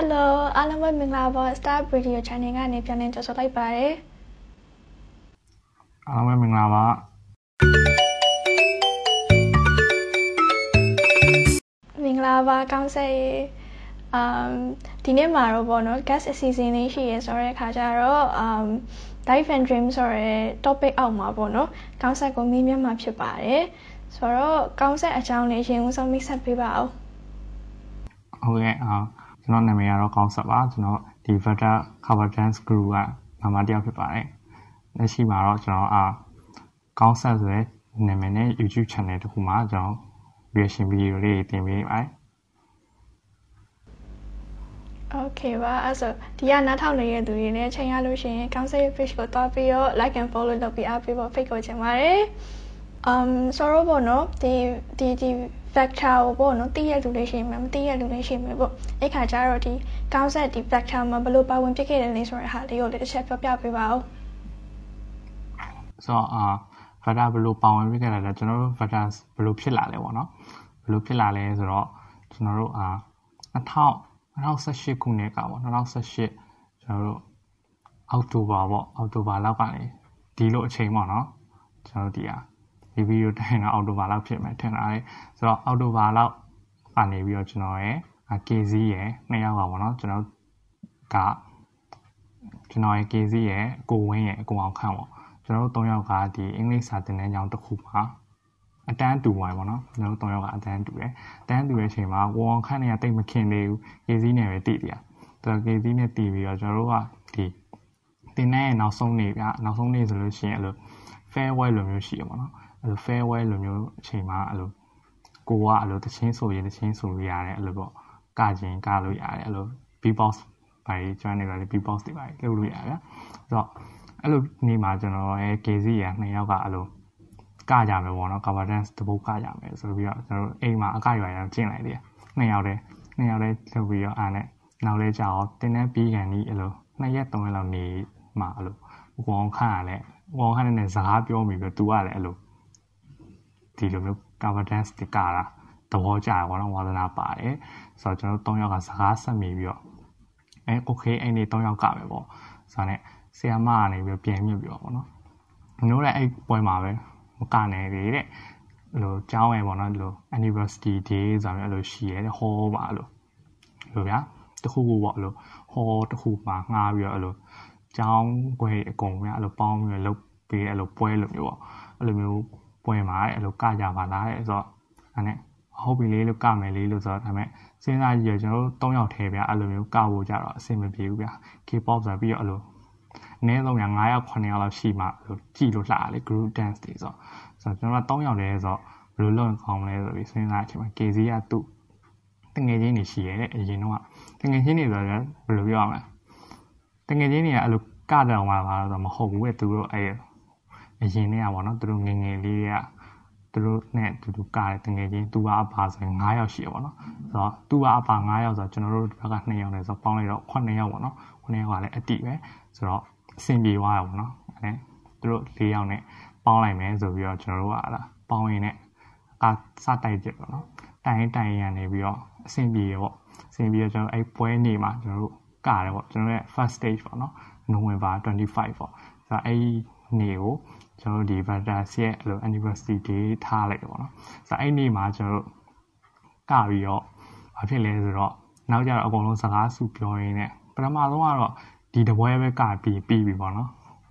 Hello အားလုံးပဲမင်္ဂလာပါ Star Radio Channel ကနေပြန်လည်ကြိုဆိုလိုက်ပါတယ်အားလုံးပဲမင်္ဂလာပါမင်္ဂလာပါကောင်းဆက်ရေအမ်ဒီနေ့မှာတော့ပေါ့နော် guest season လေးရှိရဲဆိုတဲ့အခါကျတော့အမ် life and dream ဆိုတဲ့ topic အောက်မှာပေါ့နော်ကောင်းဆက်ကိုမေးမြန်းမှာဖြစ်ပါတယ်ဆိုတော့ကောင်းဆက်အကြောင်းလေးရှင်ဦးဆုံးမိတ်ဆက်ပေးပါဦးဟုတ်ကဲ့အာ ကျွန်တော်နာမည်ကတော့ကောင်းဆက်ပါကျွန်တော်ဒီ Vata Cover Dance Group ကနာမတယောက်ဖြစ်ပါတယ်လက်ရှိမှာတော့ကျွန်တော်အာကောင်းဆက်ဆိုတဲ့နာမည်နဲ့ YouTube channel တခုမှာကျွန်တော် reaction video လေးတင်ပေးပါတယ် Okay ပါအဲ့ဆိုဒီကနားထောင်နေတဲ့သူတွေနဲ့ချိန်ရလို့ရှိရင်ကောင်းဆက်ရဲ့ page ကိုတွားပြီးတော့ like and follow လုပ်ပြီးအားပေးဖို့ဖိတ်ခေါ်ချင်ပါတယ်။ um sorrow ပေါ့နော်ဒီဒီဒီ factor ကိုပေါ့နော်သိရလူလေးရှိမှမသိရလူလေးရှိမှပေါ့အဲ့ခါကျတော့ဒီကောင်းဆက်ဒီ factor မှာဘယ်လိုပါဝင်ဖြစ်ခဲ့တယ်လဲဆိုတဲ့ဟာလေးကိုလည်းတစ်ချက်ပြောပြပေးပါဦးဆိုတော့အာ factor ဘယ်လိုပါဝင်ဖြစ်ခဲ့တယ်လဲကျွန်တော်တို့ factor ဘယ်လိုဖြစ်လာလဲပေါ့နော်ဘယ်လိုဖြစ်လာလဲဆိုတော့ကျွန်တော်တို့အာ2000 2018ခုနှစ်ကပေါ့2018ကျွန်တော်တို့အောက်တိုဘာပေါ့အောက်တိုဘာလောက်ကနေဒီလိုအချိန်ပေါ့နော်ကျွန်တော်တို့ဒီဟာ ဒီဗီဒီယိုတိုင်းတော့အောက်တိုဘာလောက်ဖြစ်မယ်ထင်တာလေဆိုတော့အောက်တိုဘာလောက်ကနေပြီးတော့ကျွန်တော်ရဲ့ KZ ရဲ့နှစ်ယောက်ကပေါ့နော်ကျွန်တော်ကကျွန်တော်ရဲ့ KZ ရဲ့ကိုဝင်းရဲ့အကိုအောင်ခန့်ပေါ့ကျွန်တော်တို့၃ယောက်ကဒီအင်္ဂလိပ်စာသင်တန်းကျောင်းတစ်ခုမှာအတန်းတူဝိုင်းပေါ့နော်ကျွန်တော်တို့၃ယောက်ကအတန်းတူတယ်အတန်းတူတဲ့အချိန်မှာဝေါ်ခန့်နေရတိတ်မခင်သေးဘူး KZ နဲ့ပဲတည်တယ်ဆိုတော့ KZ နဲ့တည်ပြီးတော့ကျွန်တော်တို့ကဒီတင်တဲ့နောက်ဆုံးနေ့ဗျနောက်ဆုံးနေ့ဆိုလို့ရှိရင်အဲ့လို farewell လိုမျိုးရှိရပါတော့ အဲ့လို farewell လိုမျိုးအချိန်မှာအဲ့လိုကိုကအဲ့လိုတချင်းဆိုရင်တချင်းဆိုလို့ရတယ်အဲ့လိုပေါ့ကခြင်းကလို့ရတယ်အဲ့လို beatbox ဘာကြီး join နေကြတယ် beatbox တွေပါလုပ်လို့ရတယ်ဆိုတော့အဲ့လိုနေ့မှာကျွန်တော်ရဲ့ KZ ရနှစ်ယောက်ကအဲ့လိုကကြမယ်ပေါ့နော် cover dance တပုတ်ကကြမယ်ဆိုပြီးတော့ကျွန်တော်အိမ်မှာအကရွာရကျင့်လိုက်တယ်နှစ်ယောက်တည်းနှစ်ယောက်တည်းလုပ်ပြီးတော့အားနဲ့နောက်လဲကြာတော့တင်းတဲ့ပြီးကန်ဒီအဲ့လိုနှစ်ရက်သုံးရက်လောက်နေမှာအဲ့လိုဝေါခန့်ရလဲဝေါခန့်နဲ့စကားပြောမိပြီးတော့ तू ကလည်းအဲ့လို ဒီလိုမျိုး cover dance တကတာသဘောကျတယ်ပေါ့နော်ဝါသနာပါတယ်ဆိုတော့ကျွန်တော်၃ယောက်ကစကားဆက်မိပြီးတော့အဲ okay အဲ့ဒီ၃ယောက်ကပဲပေါ့ဆိုတော့ ਨੇ ဆရာမကနေပြီးပြန်မြစ်ပြီးတော့ပေါ့နော်မျိုးတဲ့အဲ့ပွဲမှာပဲမကနေသေးတဲ့လိုကျောင်းရယ်ပေါ့နော်ဒီလို anniversary day ဆိုတာမျိုးအဲ့လိုရှိရဲ hall ပါလို့လိုဗျာတခုခုပေါ့အဲ့လို hall တခုမှာငှားပြီးတော့အဲ့လိုကျောင်းခွဲအကုန်ဗျာအဲ့လိုပေါင်းပြီးတော့လုပ်ပေးအဲ့လိုပွဲလိုမျိုးပေါ့အဲ့လိုမျိုး ပွဲမှာအဲ့လိုကကြပါလားတဲ့ဆိုတော့အဲ့နဲ့ဟုတ်ပြီလေလို့ကမယ်လေလို့ဆိုတော့ဒါပေမဲ့စဉ်းစားကြည့်ရကျွန်တော်တို့၃ယောက်ထဲဗျာအဲ့လိုမျိုးကဖို့ကြတော့အဆင်မပြေဘူးဗျာ K-pop ဆိုပြီးတော့အဲ့လိုအနည်းဆုံးညာ9ယောက်9ယောက်လောက်ရှိမှလို့ကြည်လို့လှတယ် group dance တွေဆိုတော့ဆိုတော့ကျွန်တော်က3ယောက်လဲဆိုတော့ဘယ်လိုလုပ်ကောင်းမလဲဆိုပြီးစဉ်းစားအချိန်မှာ KZ ကသူ့တငယ်ချင်းတွေရှိရဲတဲ့အရင်တော့တငယ်ချင်းတွေဆိုတော့ဘယ်လိုပြောရမလဲတငယ်ချင်းတွေကအဲ့လိုကတောင်မှာပါတော့မဟုတ်ဘူးပဲသူတို့အဲ့ အရင်နဲ့ကပေါ့နော်သူတို့ငငယ်လေးကသူတို့နဲ့တူတူကတဲ့တငယ်ချင်းသူကအပါဆိုရင်9ယောက်ရှိရပေါ့နော်ဆိုတော့သူကအပါ9ယောက်ဆိုတော့ကျွန်တော်တို့ဘက်က2ယောက်လဲဆိုတော့ပေါင်းလိုက်တော့9ယောက်ပေါ့နော်9ယောက်ကလည်းအတိပဲဆိုတော့အဆင်ပြေသွားရပေါ့နော်အဲသူတို့၄ယောက်နဲ့ပေါင်းလိုက်မယ်ဆိုပြီးတော့ကျွန်တော်တို့ကလာပေါင်းရင်းနဲ့အစတိုက်ကြပေါ့နော်တိုင်တိုင်ရနေပြီးတော့အဆင်ပြေရပေါ့အဆင်ပြေတော့ကျွန်တော်အဲ့ပွဲနေမှာကျွန်တော်တို့ကရတယ်ပေါ့ကျွန်တော်ရဲ့ first stage ပေါ့နော် November 25ပေါ့ဆိုတော့အဲ့နေကို ကျွန်တော်တို့ဒီ Vantas ရဲ့အဲ့လို anniversary day ထားလိုက်တယ်ပေါ့နော်ဆိုတော့အဲ့နေ့မှာကျွန်တော်တို့ကပြီးတော့ဘာဖြစ်လဲဆိုတော့နောက်ကြတော့အကုန်လုံးစကားစုပြောရင်းနဲ့ပထမဆုံးကတော့ဒီတပွဲပဲကပြီးပြီးပြီပေါ့နော်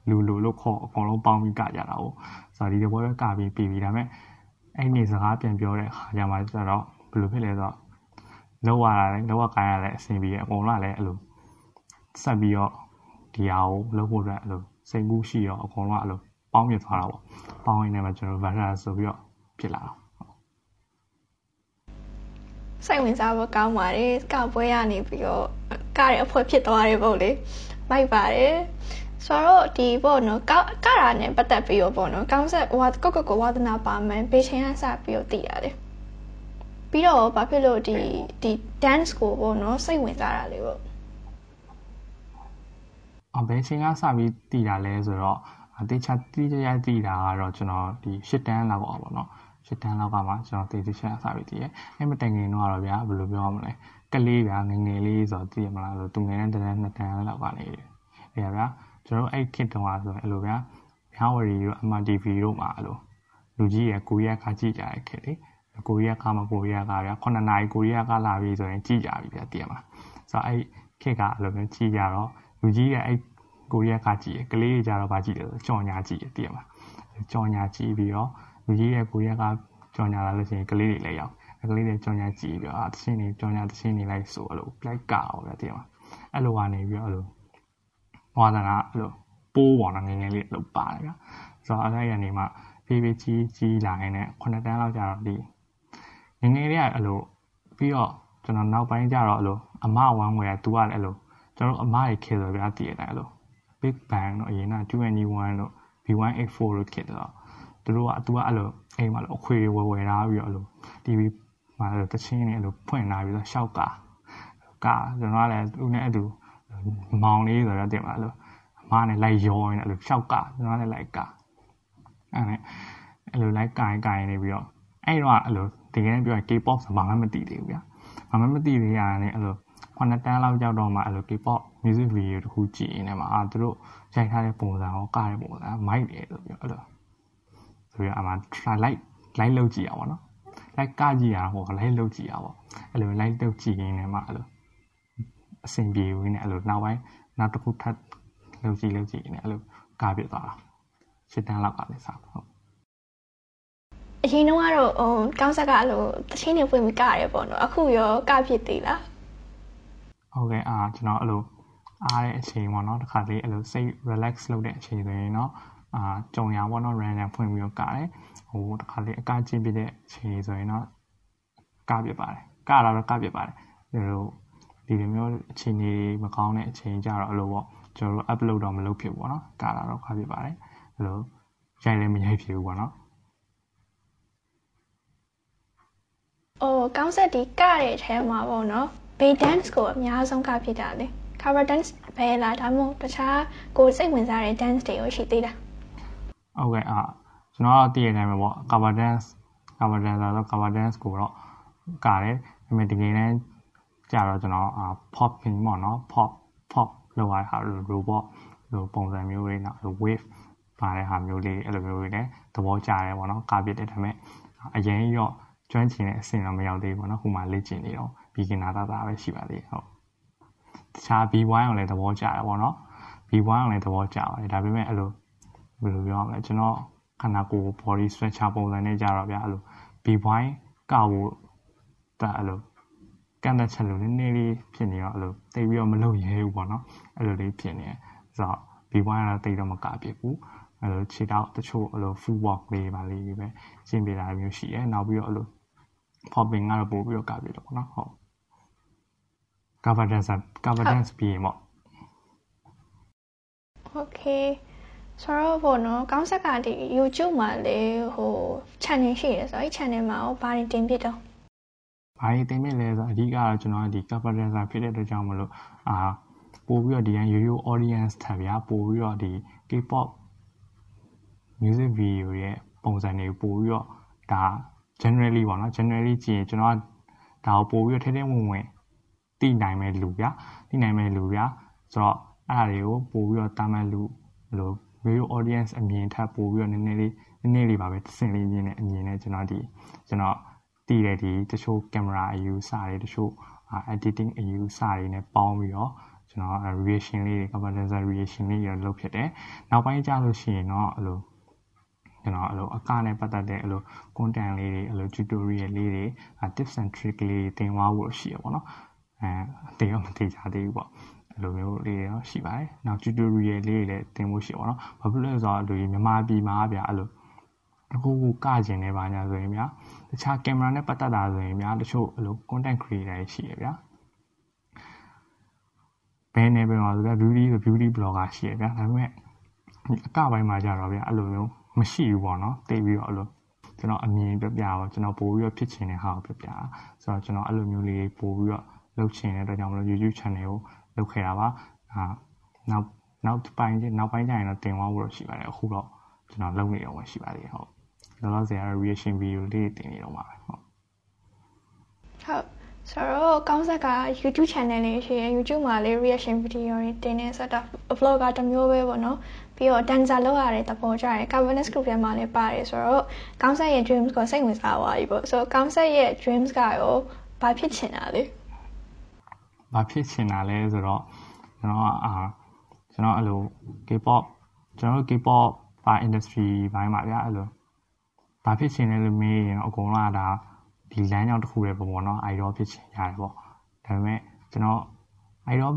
လူလူလို့ခေါ်အကုန်လုံးပေါင်းပြီးကကြတာ哦ဆိုတော့ဒီတပွဲပဲကပြီးပြီးပြီဒါပေမဲ့အဲ့နေစကားပြန်ပြောတဲ့အခါကျမှကျတော့ဘယ်လိုဖြစ်လဲဆိုတော့လောက်ရတာလဲလောက်ရကိုင်းရလဲအဆင်ပြေအကုန်လုံးလည်းအဲ့လိုဆက်ပြီးတော့ဒီဟာကိုလုပ်ဖို့အတွက်အဲ့လိုစိတ်ကူးရှိတော့အကုန်လုံးအဲ့လို ပေါင်းပြသွားတာပေါ့ပေါင်းရင်းနဲ့မှကျွန်တော် virus ဆိုပြီးတော့ဖြစ်လာတော့စိတ်ဝင်စားဖို့ကောင်းပါတယ်ကောက်ပွဲရနေပြီးတော့ကရအဖွဲဖြစ်သွားတယ်ပေါ့လေလိုက်ပါတယ်ဆိုတော့ဒီပေါ့နော်ကကရာနဲ့ပတ်သက်ပြီးတော့ပေါ့နော်ကောင်းဆက်ဟိုကောက်ကောက်ကိုဝါသနာပါမယ်ဘေးချင်းကစပြီးတော့တည်ရတယ်ပြီးတော့ဘာဖြစ်လို့ဒီဒီ dance ကိုပေါ့နော်စိတ်ဝင်စားတာလေပေါ့အဘယ်ချင်းကစပြီးတည်တာလဲဆိုတော့ အသေးချာတိကျကျတည်တာကတော့ကျွန်တော်ဒီ၈တန်းလောက်ပေါ့နော်ရှစ်တန်းလောက်ကမှကျွန်တော်တေးသေးချာစပြီးတည်ရဲအဲ့မတိုင်ခင်တော့ကတော့ဗျာဘယ်လိုပြောရမလဲကလေးဗျာငငယ်လေးဆိုတော့သိရမလားလို့သူငယ်တဲ့တန်းနှစ်တန်းလောက်ကနေလေဗျာကျွန်တော်အဲ့ခစ်တုန်းကဆိုရင်အဲ့လိုဗျာမြဝရီတို့ MTV တို့မှာအဲ့လိုလူကြီးရဲ့ကိုရီးယားကကြည့်ကြတဲ့ခစ်လေကိုရီးယားကမှကိုရီးယားကဗျာ9နာရီကိုရီးယားကလာပြီဆိုရင်ကြည့်ကြပြီဗျာသိရမလားဆိုတော့အဲ့ခစ်ကအဲ့လိုမျိုးကြည့်ကြတော့လူကြီးရဲ့အဲ့ ကိုရီးယားကကြည့်ရကလေးတွေကြတော့ဗာကြည့်တယ်ဆိုကြော်ညာကြည့်ရသိရမလားကြော်ညာကြည့်ပြီးတော့လူကြီးရဲ့ကိုရီးယားကကြော်ညာလာလို့ရှိရင်ကလေးတွေလည်းရောက်ကလေးတွေကြော်ညာကြည့်ပြီးတော့အာတချင်းတွေကြော်ညာတချင်းတွေလိုက်ဆိုအဲ့လိုလိုက်ကောက်ဗျာသိရမလားအဲ့လိုကနေပြီးတော့အဲ့လိုဝါသနာအဲ့လိုပိုးပေါ်တော့ငငယ်လေးလောက်ပါတယ်ဗျာဆိုတော့အဲ့ဒါရနေမှဖေးဖေးကြီးကြီးလာရင်လည်း9တန်းလောက်ကြာတော့ဒီငငယ်လေးကအဲ့လိုပြီးတော့ကျွန်တော်နောက်ပိုင်းကျတော့အဲ့လိုအမဝမ်းဝယ်ကသူကလည်းအဲ့လိုကျွန်တော်အမတွေခေဆိုဗျာတည်ရတယ်အဲ့လို Big Bang တော့အရင်က 2NE1 လို့ B184 လို့ခေတော့သူတို့ကသူကအဲ့လိုအိမ်မှာလို့အခွေဝယ်ဝယ်ထားပြီးတော့အဲ့လို TV မှာအဲ့လိုတချင်းနဲ့အဲ့လိုဖွင့်လာပြီးတော့ရှောက်ကကကျွန်တော်ကလည်းသူနဲ့အဲ့လိုမောင်လေးဆိုတော့တင်ပါအဲ့လိုအမနဲ့လိုက်ရောနေအဲ့လိုရှောက်ကကျွန်တော်လည်းလိုက်ကအဲ့နဲ့အဲ့လိုလိုက်ကိုင်ကိုင်နေပြီးတော့အဲ့တော့အဲ့လိုတကယ်ပြောရင် K-pop ဆိုဘာမှမသိသေးဘူးဗျာဘာမှမသိသေးရရင်အဲ့လို 9တန်းလောက်ကြောက်တော့မှအဲ့လို K-pop music video တခုကြည့်နေမှာအာသူတို့ရိုက်ထားတဲ့ပုံစံရောကတဲ့ပုံစံမိုက်တယ်ဆိုပြီးအဲ့လိုဆိုပြီးအမှ try like like လုပ်ကြည့်ရပါတော့ like ကကြည့်ရဟော like လုပ်ကြည့်ရပါအဲ့လို like လုပ်ကြည့်ရင်းနဲ့မှအဲ့လိုအဆင်ပြေဝင်နေအဲ့လိုနောက်ပိုင်းနောက်တစ်ခုထပ်လုပ်ကြည့်လုပ်ကြည့်နေအဲ့လိုကားပြသွားတာရှစ်တန်းလောက်ကလည်းစဟုတ်အရင်တော့ကတော့ဟိုကောင်းဆက်ကအဲ့လိုတချင်းတွေဖွင့်ပြီးကရတယ်ပေါ့နော်အခုရောကဖြစ်သေးလား ဟုတ်ကဲ့အာကျွန်တော်အဲ့လိုအားတဲ့အချိန်ပေါ့နော်တခါလေးအဲ့လိုစိတ် relax လုပ်တဲ့အချိန်ဆိုရင်တော့အာကြုံရပေါ့နော် random ဖွင့်ပြီးတော့ကတယ်ဟိုတခါလေးအကကြည့်ပြတဲ့အချိန်ဆိုရင်တော့ကပြပါတယ်ကလာတော့ကပြပါတယ်ဒီလိုဒီလိုမျိုးအချိန်ကြီးမကောင်းတဲ့အချိန်ကြတော့အဲ့လိုပေါ့ကျွန်တော်တို့ upload တော့မလုပ်ဖြစ်ဘူးပေါ့နော်ကလာတော့ကပြပါတယ်အဲ့လိုရိုက်လည်းမရိုက်ဖြစ်ဘူးပေါ့နော်အိုးကောင်းဆက်ဒီကတဲ့အထဲမှာပေါ့နော် bay dance ကိုအများဆုံးကဖြစ်တာလေ cover dance ပဲလားဒါမှမဟုတ်တခြားကိုစိတ်ဝင်စားတဲ့ dance တွေရောရှိသေးလားဟုတ်ကဲ့အာကျွန်တော်တည်ရတဲ့အတိုင်းပဲပေါ့ cover dance cover dance ဆိုတော့ cover dance ကိုတော့ကားတယ်ဒါပေမဲ့ဒီကိန်းနဲ့ကြာတော့ကျွန်တော်အာ pop ဖြစ်ပေါ့နော် pop pop လောက်ရတာလို့ robot လို့ပုံစံမျိုးတွေနောက် wave ပါတဲ့ဟာမျိုးလေးအဲ့လိုမျိုးတွေလည်းသဘောကျတယ်ပေါ့နော်ကာပြစ်တယ်ဒါပေမဲ့အရင်ရော့ကျွမ်းကျင်တဲ့အဆင့်တော့မရောက်သေးဘူးပေါ့နော်ဟိုမှာလေ့ကျင့်နေတော့ beginner သားသားပဲရှိပါသေးတယ်ဟုတ်တခြား B1 ကိုလည်းသဘောကျတယ်ပေါ့နော် B1 ကိုလည်းသဘောကျပါတယ်ဒါပေမဲ့အဲ့လိုဘယ်လိုပြောရမလဲကျွန်တော်ခန္ဓာကိုယ် body structure ပုံစံနဲ့ကြတော့ဗျာအဲ့လို B1 ကောက်ဖို့တာအဲ့လိုကန်တဲ့ချက်လို့နည်းနည်းလေးဖြစ်နေတော့အဲ့လိုတိတ်ပြီးတော့မလုပ်ရဲဘူးပေါ့နော်အဲ့လိုလေးဖြစ်နေဆိုတော့ B1 ကတော့တိတ်တော့မကပြဘူးအဲ့လိုခြေထောက်တချို့အဲ့လို full walk လေးပါလေးပဲရှင်းပြတာမျိုးရှိတယ်နောက်ပြီးတော့အဲ့လို popping ကတော့ပို့ပြီးတော့ကပြတော့ပေါ့နော်ဟုတ် governance governance ပြီးရင်ပေါ့ okay ဆိုတော့ဘောနော်ကောင်းဆက်ကဒီ YouTube မှာလေဟို channel ရှိတယ်ဆိုတော့အဲ့ channel မှာရောဘာတွေတင်ပြတော့ဘာတွေတင်ပြလဲဆိုတော့အဓိကတော့ကျွန်တော်ဒီ governance ဖြစ်တဲ့အတွက်ကြောင့်မလို့အာပို့ပြီးတော့ဒီရန်ရိုးရိုး audience ထပ်ဗျာပို့ပြီးတော့ဒီ K-pop music video ရဲ့ပုံစံတွေပို့ပြီးတော့ဒါ generally ပေါ့နော် generally ကြည့်ရင်ကျွန်တော်ဒါကိုပို့ပြီးတော့ထဲထဲဝင်ဝင် သိနိုင်မဲ့လူဗျာသိနိုင်မဲ့လူဗျာဆိုတော့အဲ့ဒါတွေကိုပို့ပြီးတော့တာမန်လူဘယ်လို video audience အမြင်ထပ်ပို့ပြီးတော့နည်းနည်းလေးနည်းနည်းလေးပါပဲစင်လေးမြင်တဲ့အမြင်နဲ့ကျွန်တော်ဒီကျွန်တော်တည်တဲ့ဒီတချို့ကင်မရာအယူစတွေတချို့ editing အယူစတွေနဲ့ပေါင်းပြီးတော့ကျွန်တော် reaction လေးတွေ conversion reaction လေးတွေလုပ်ဖြစ်တယ်နောက်ပိုင်းကျလို့ရှိရင်တော့အဲ့လိုကျွန်တော်အဲ့လိုအကနဲ့ပတ်သက်တဲ့အဲ့လို content လေးတွေအဲ့လို tutorial လေးတွေ tips and trick လေးတွေသင်သွားဖို့ရှိရပါတော့ အဲတင်ရောမသိကြသေးဘူးပေါ့အဲ့လိုမျိုးလေးတွေတော့ရှိပါတယ်နောက် tutorial လေးတွေလည်းသင်ဖို့ရှိပါတော့ဘာဖြစ်လို့လဲဆိုတော့ဒီမြန်မာပြည်မှာဗျာအဲ့လိုအခုခုကကျင်နေပါညာဆိုရင်ဗျာတခြားကင်မရာနဲ့ပတ်သက်တာဆိုရင်ဗျာတချို့အဲ့လို content creator တွေရှိရဗျာဘယ်နေပဲမှာဆိုဗျာ beauty ဆို beauty blogger ရှိရဗျာဒါပေမဲ့အကပိုင်းမှာကြတော့ဗျာအဲ့လိုမျိုးမရှိဘူးပေါ့နော်တိတ်ပြီးတော့အဲ့လိုကျွန်တော်အမြင်ပြပြတော့ကျွန်တော်ပို့ပြီးတော့ဖြစ်ချင်တဲ့ဟာကိုပြပြဆိုတော့ကျွန်တော်အဲ့လိုမျိုးလေးပို့ပြီးတော့ လုပ်ချင်တဲ့အတွက်ကြောင့်မလို့ YouTube channel ကိုလုပ်ခဲ့တာပါအာနောက်နောက်ပိုင်းနောက်ပိုင်းကျရင်တော့တင်သွားဖို့ရှိပါတယ်အခုတော့ကျွန်တော်လုပ်နေတော့ရှိပါသေးတယ်ဟုတ်လောလောဆယ်ကတော့ reaction video လေးတင်နေတော့မှာပဲဟုတ်ဟုတ်ဆိုတော့ကောင်းဆက်က YouTube channel လေးရှိရယ် YouTube မှာလေး reaction video တွေတင်နေဆိုတော့ vlog ကတစ်မျိုးပဲပေါ့နော်ပြီးတော့ dancer လောက်ရတဲ့သဘောကျတယ် Calvinist group ထဲမှာလည်းပါတယ်ဆိုတော့ကောင်းဆက်ရဲ့ dreams ကိုစိတ်ဝင်စားသွားပြီပေါ့ဆိုတော့ကောင်းဆက်ရဲ့ dreams ကရောဘာဖြစ်ချင်တာလဲ ဘာဖြစ်ချင်တာလဲဆိုတော့ကျွန်တော်အာကျွန်တော်အဲ့လို K-pop ကျွန်တော် K-pop ဘာ industry ဘိုင်းမှာဗျာအဲ့လိုဘာဖြစ်ချင်လဲလို့မေးရင်အကုန်လုံးကဒါဒီလမ်းကြောင်းတစ်ခုပဲပေါ့နော် idol ဖြစ်ချင်ရတယ်ပေါ့ဒါပေမဲ့ကျွန်တော် idol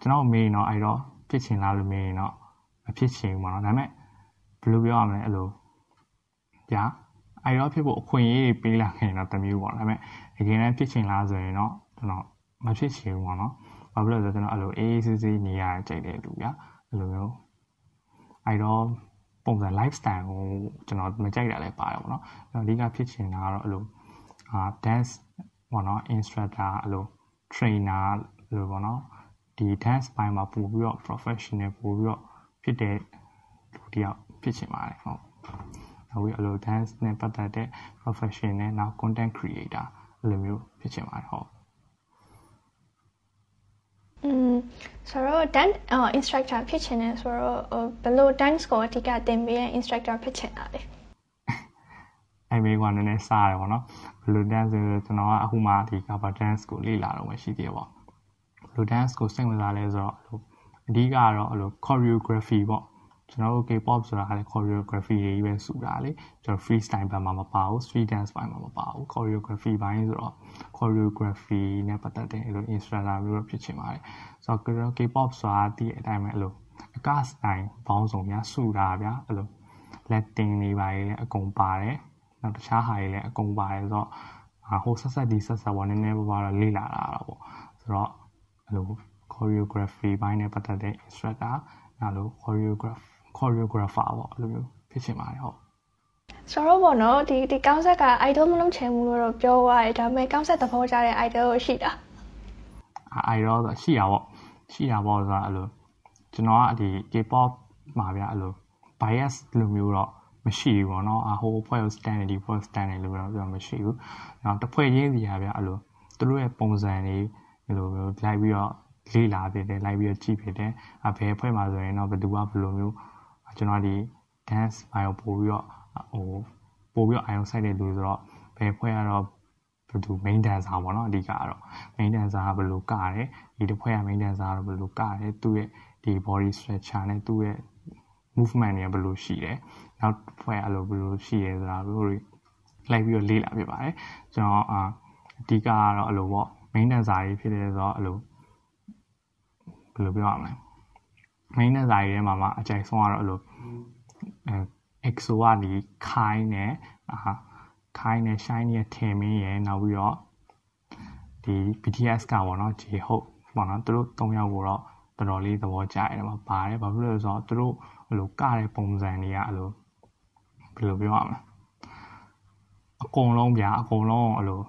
ကျွန်တော်မေးရင်တော့ idol ဖြစ်ချင်လားလို့မေးရင်တော့မဖြစ်ချင်ဘူးပေါ့နော်ဒါပေမဲ့ဘယ်လိုပြောရမလဲအဲ့လိုကြာ idol ဖြစ်ဖို့အခွင့်အရေးပေးလာခဲ့ရင်တော့တမျိုးပေါ့ဒါပေမဲ့တကယ်တမ်းဖြစ်ချင်လားဆိုရင်တော့ကျွန်တော် မဖြစ်ချင်ဘူးပေါ့နော်ဘာဖြစ်လို့လဲဆိုတော့ကျွန်တော်အဲ့လိုအေးအေးဆေးဆေးနေရကြိုက်တဲ့လူဗျာအဲ့လိုမျိုး idol ပုံစံ lifestyle ကိုကျွန်တော်မကြိုက်တာလည်းပါတယ်ပေါ့နော်အဓိကဖြစ်ချင်တာကတော့အဲ့လိုအာ dance ပေါ့နော် instructor အဲ့လို trainer အဲ့လိုပေါ့နော်ဒီ dance ဘိုင်းမှာပို့ပြီးတော့ professional ပို့ပြီးတော့ဖြစ်တဲ့လူတယောက်ဖြစ်ချင်ပါတယ်ဟုတ်နောက်ပြီးအဲ့လို dance နဲ့ပတ်သက်တဲ့ professional နောက် content creator အဲ့လိုမျိုးဖြစ်ချင်ပါတယ်ဟုတ် อืมဆိုတော့ dance instructor ဖြစ်ချင်တယ်ဆိုတော့ဘယ်လို dance ကိုအဓိကသင်ပေးတဲ့ instructor ဖြစ်ချင်တာလဲအဲ့မေးကနည်းနည်းစားတယ်ပေါ့နော်ဘလူး dance ဆိုကျွန်တော်ကအခုမှဒီ cover dance ကိုလေ့လာတော့မှရှိသေးတယ်ပေါ့ဘလူး dance ကိုစိတ်ဝင်စားလဲဆိုတော့အဓိကတော့အဲ့လို choreography ပေါ့ ကျွန်တော်တို့ K-pop ဆိုတာကလည်း choreography တွေကြီးပဲစုတာလေကျွန်တော် freestyle ဘက်မှာမပါဘူး street dance ဘက်မှာမပါဘူး choreography ဘိုင်းဆိုတော့ choreography နဲ့ပတ်သက်တဲ့အဲ့လို instructor မျိုးဖြစ်ချင်ပါတယ်ဆိုတော့ K-pop ဆိုတာတည်အတိုင်းပဲအဲ့လိုအကစတိုင်းပေါင်းစုံများစုတာဗျာအဲ့လို Latin တွေပါလေအကုန်ပါတယ်နောက်တခြားဟာတွေလည်းအကုန်ပါတယ်ဆိုတော့ဟိုဆက်ဆက်ဒီဆက်ဆက်ပေါ့နည်းနည်းပါးပါတော့လေ့လာတာတော့ပေါ့ဆိုတော့အဲ့လို choreography ဘိုင်းနဲ့ပတ်သက်တဲ့ instructor နောက်လို့ choreograph choreographer ပေါ့အဲ့လိုမျိုးဖြစ်ချင်ပါတယ်ဟုတ်ဆိုတော့ပေါ့နော်ဒီဒီကောင်းဆက်က idol မလုပ်ချင်ဘူးလို့တော့ပြောသွားတယ်ဒါပေမဲ့ကောင်းဆက်သဘောကျတဲ့ idol ရှိတာ idol ဆိုရှိတာပေါ့ရှိတာပေါ့ဆိုတာအဲ့လိုကျွန်တော်ကဒီ K-pop မှာဗျအဲ့လို bias လိုမျိုးတော့မရှိဘူးပေါ့နော်အဟိုဖွဲ့ကို stand ဒီဖွဲ့ stand လို့တော့ပြောမရှိဘူး။နောက်တစ်ဖွဲ့ချင်းစီဟာဗျအဲ့လိုသူတို့ရဲ့ပုံစံတွေအဲ့လိုမျိုးလိုက်ပြီးတော့လေ့လာဖြစ်တယ်လိုက်ပြီးတော့ကြည့်ဖြစ်တယ်။အဘယ်ဖွဲ့မှာဆိုရင်တော့ဘယ်သူကဘယ်လိုမျိုး ကျွန်တော်ဒီ dance ဘိုင်ကိုပို့ပြီးတော့ဟိုပို့ပြီးတော့ ion site တဲ့လူဆိုတော့ဘယ်ဖွဲ့ကတော့ဘယ်သူ main dancer ပေါ့နော်အဓိကကတော့ main dancer ကဘယ်လိုကတယ်ဒီတစ်ဖွဲ့က main dancer ကတော့ဘယ်လိုကတယ်သူ့ရဲ့ဒီ body structure နဲ့သူ့ရဲ့ movement တွေကဘယ်လိုရှိတယ်နောက်ဖွဲ့အဲ့လိုဘယ်လိုရှိရဲဆိုတာဘယ်လိုလိုက်ပြီးတော့လေ့လာဖြစ်ပါတယ်ကျွန်တော်အာအဓိကကတော့အဲ့လိုပေါ့ main dancer ကြီးဖြစ်တယ်ဆိုတော့အဲ့လိုဘယ်လိုပြောရမလဲ main dancer ကြီးထဲမှာမှအကြိုက်ဆုံးကတော့အဲ့လိုအဲ EXO ကနေခိုင်းနဲ့အာခိုင်းနဲ့ shine ရဲ့ထင်မင်းရဲ့နောက်ပြီးတော့ဒီ BTS ကပေါ့နော် J Hope ပေါ့နော်သူတို့၃ယောက်ကိုတော့တော်တော်လေးသဘောကျတယ်မှာပါတယ်ဘာဖြစ်လို့လဲဆိုတော့သူတို့အဲ့လိုကတဲ့ပုံစံတွေကအဲ့လိုဘယ်လိုပြောရမလဲအကုန်လုံးဗျာအကုန်လုံးအဲ့လို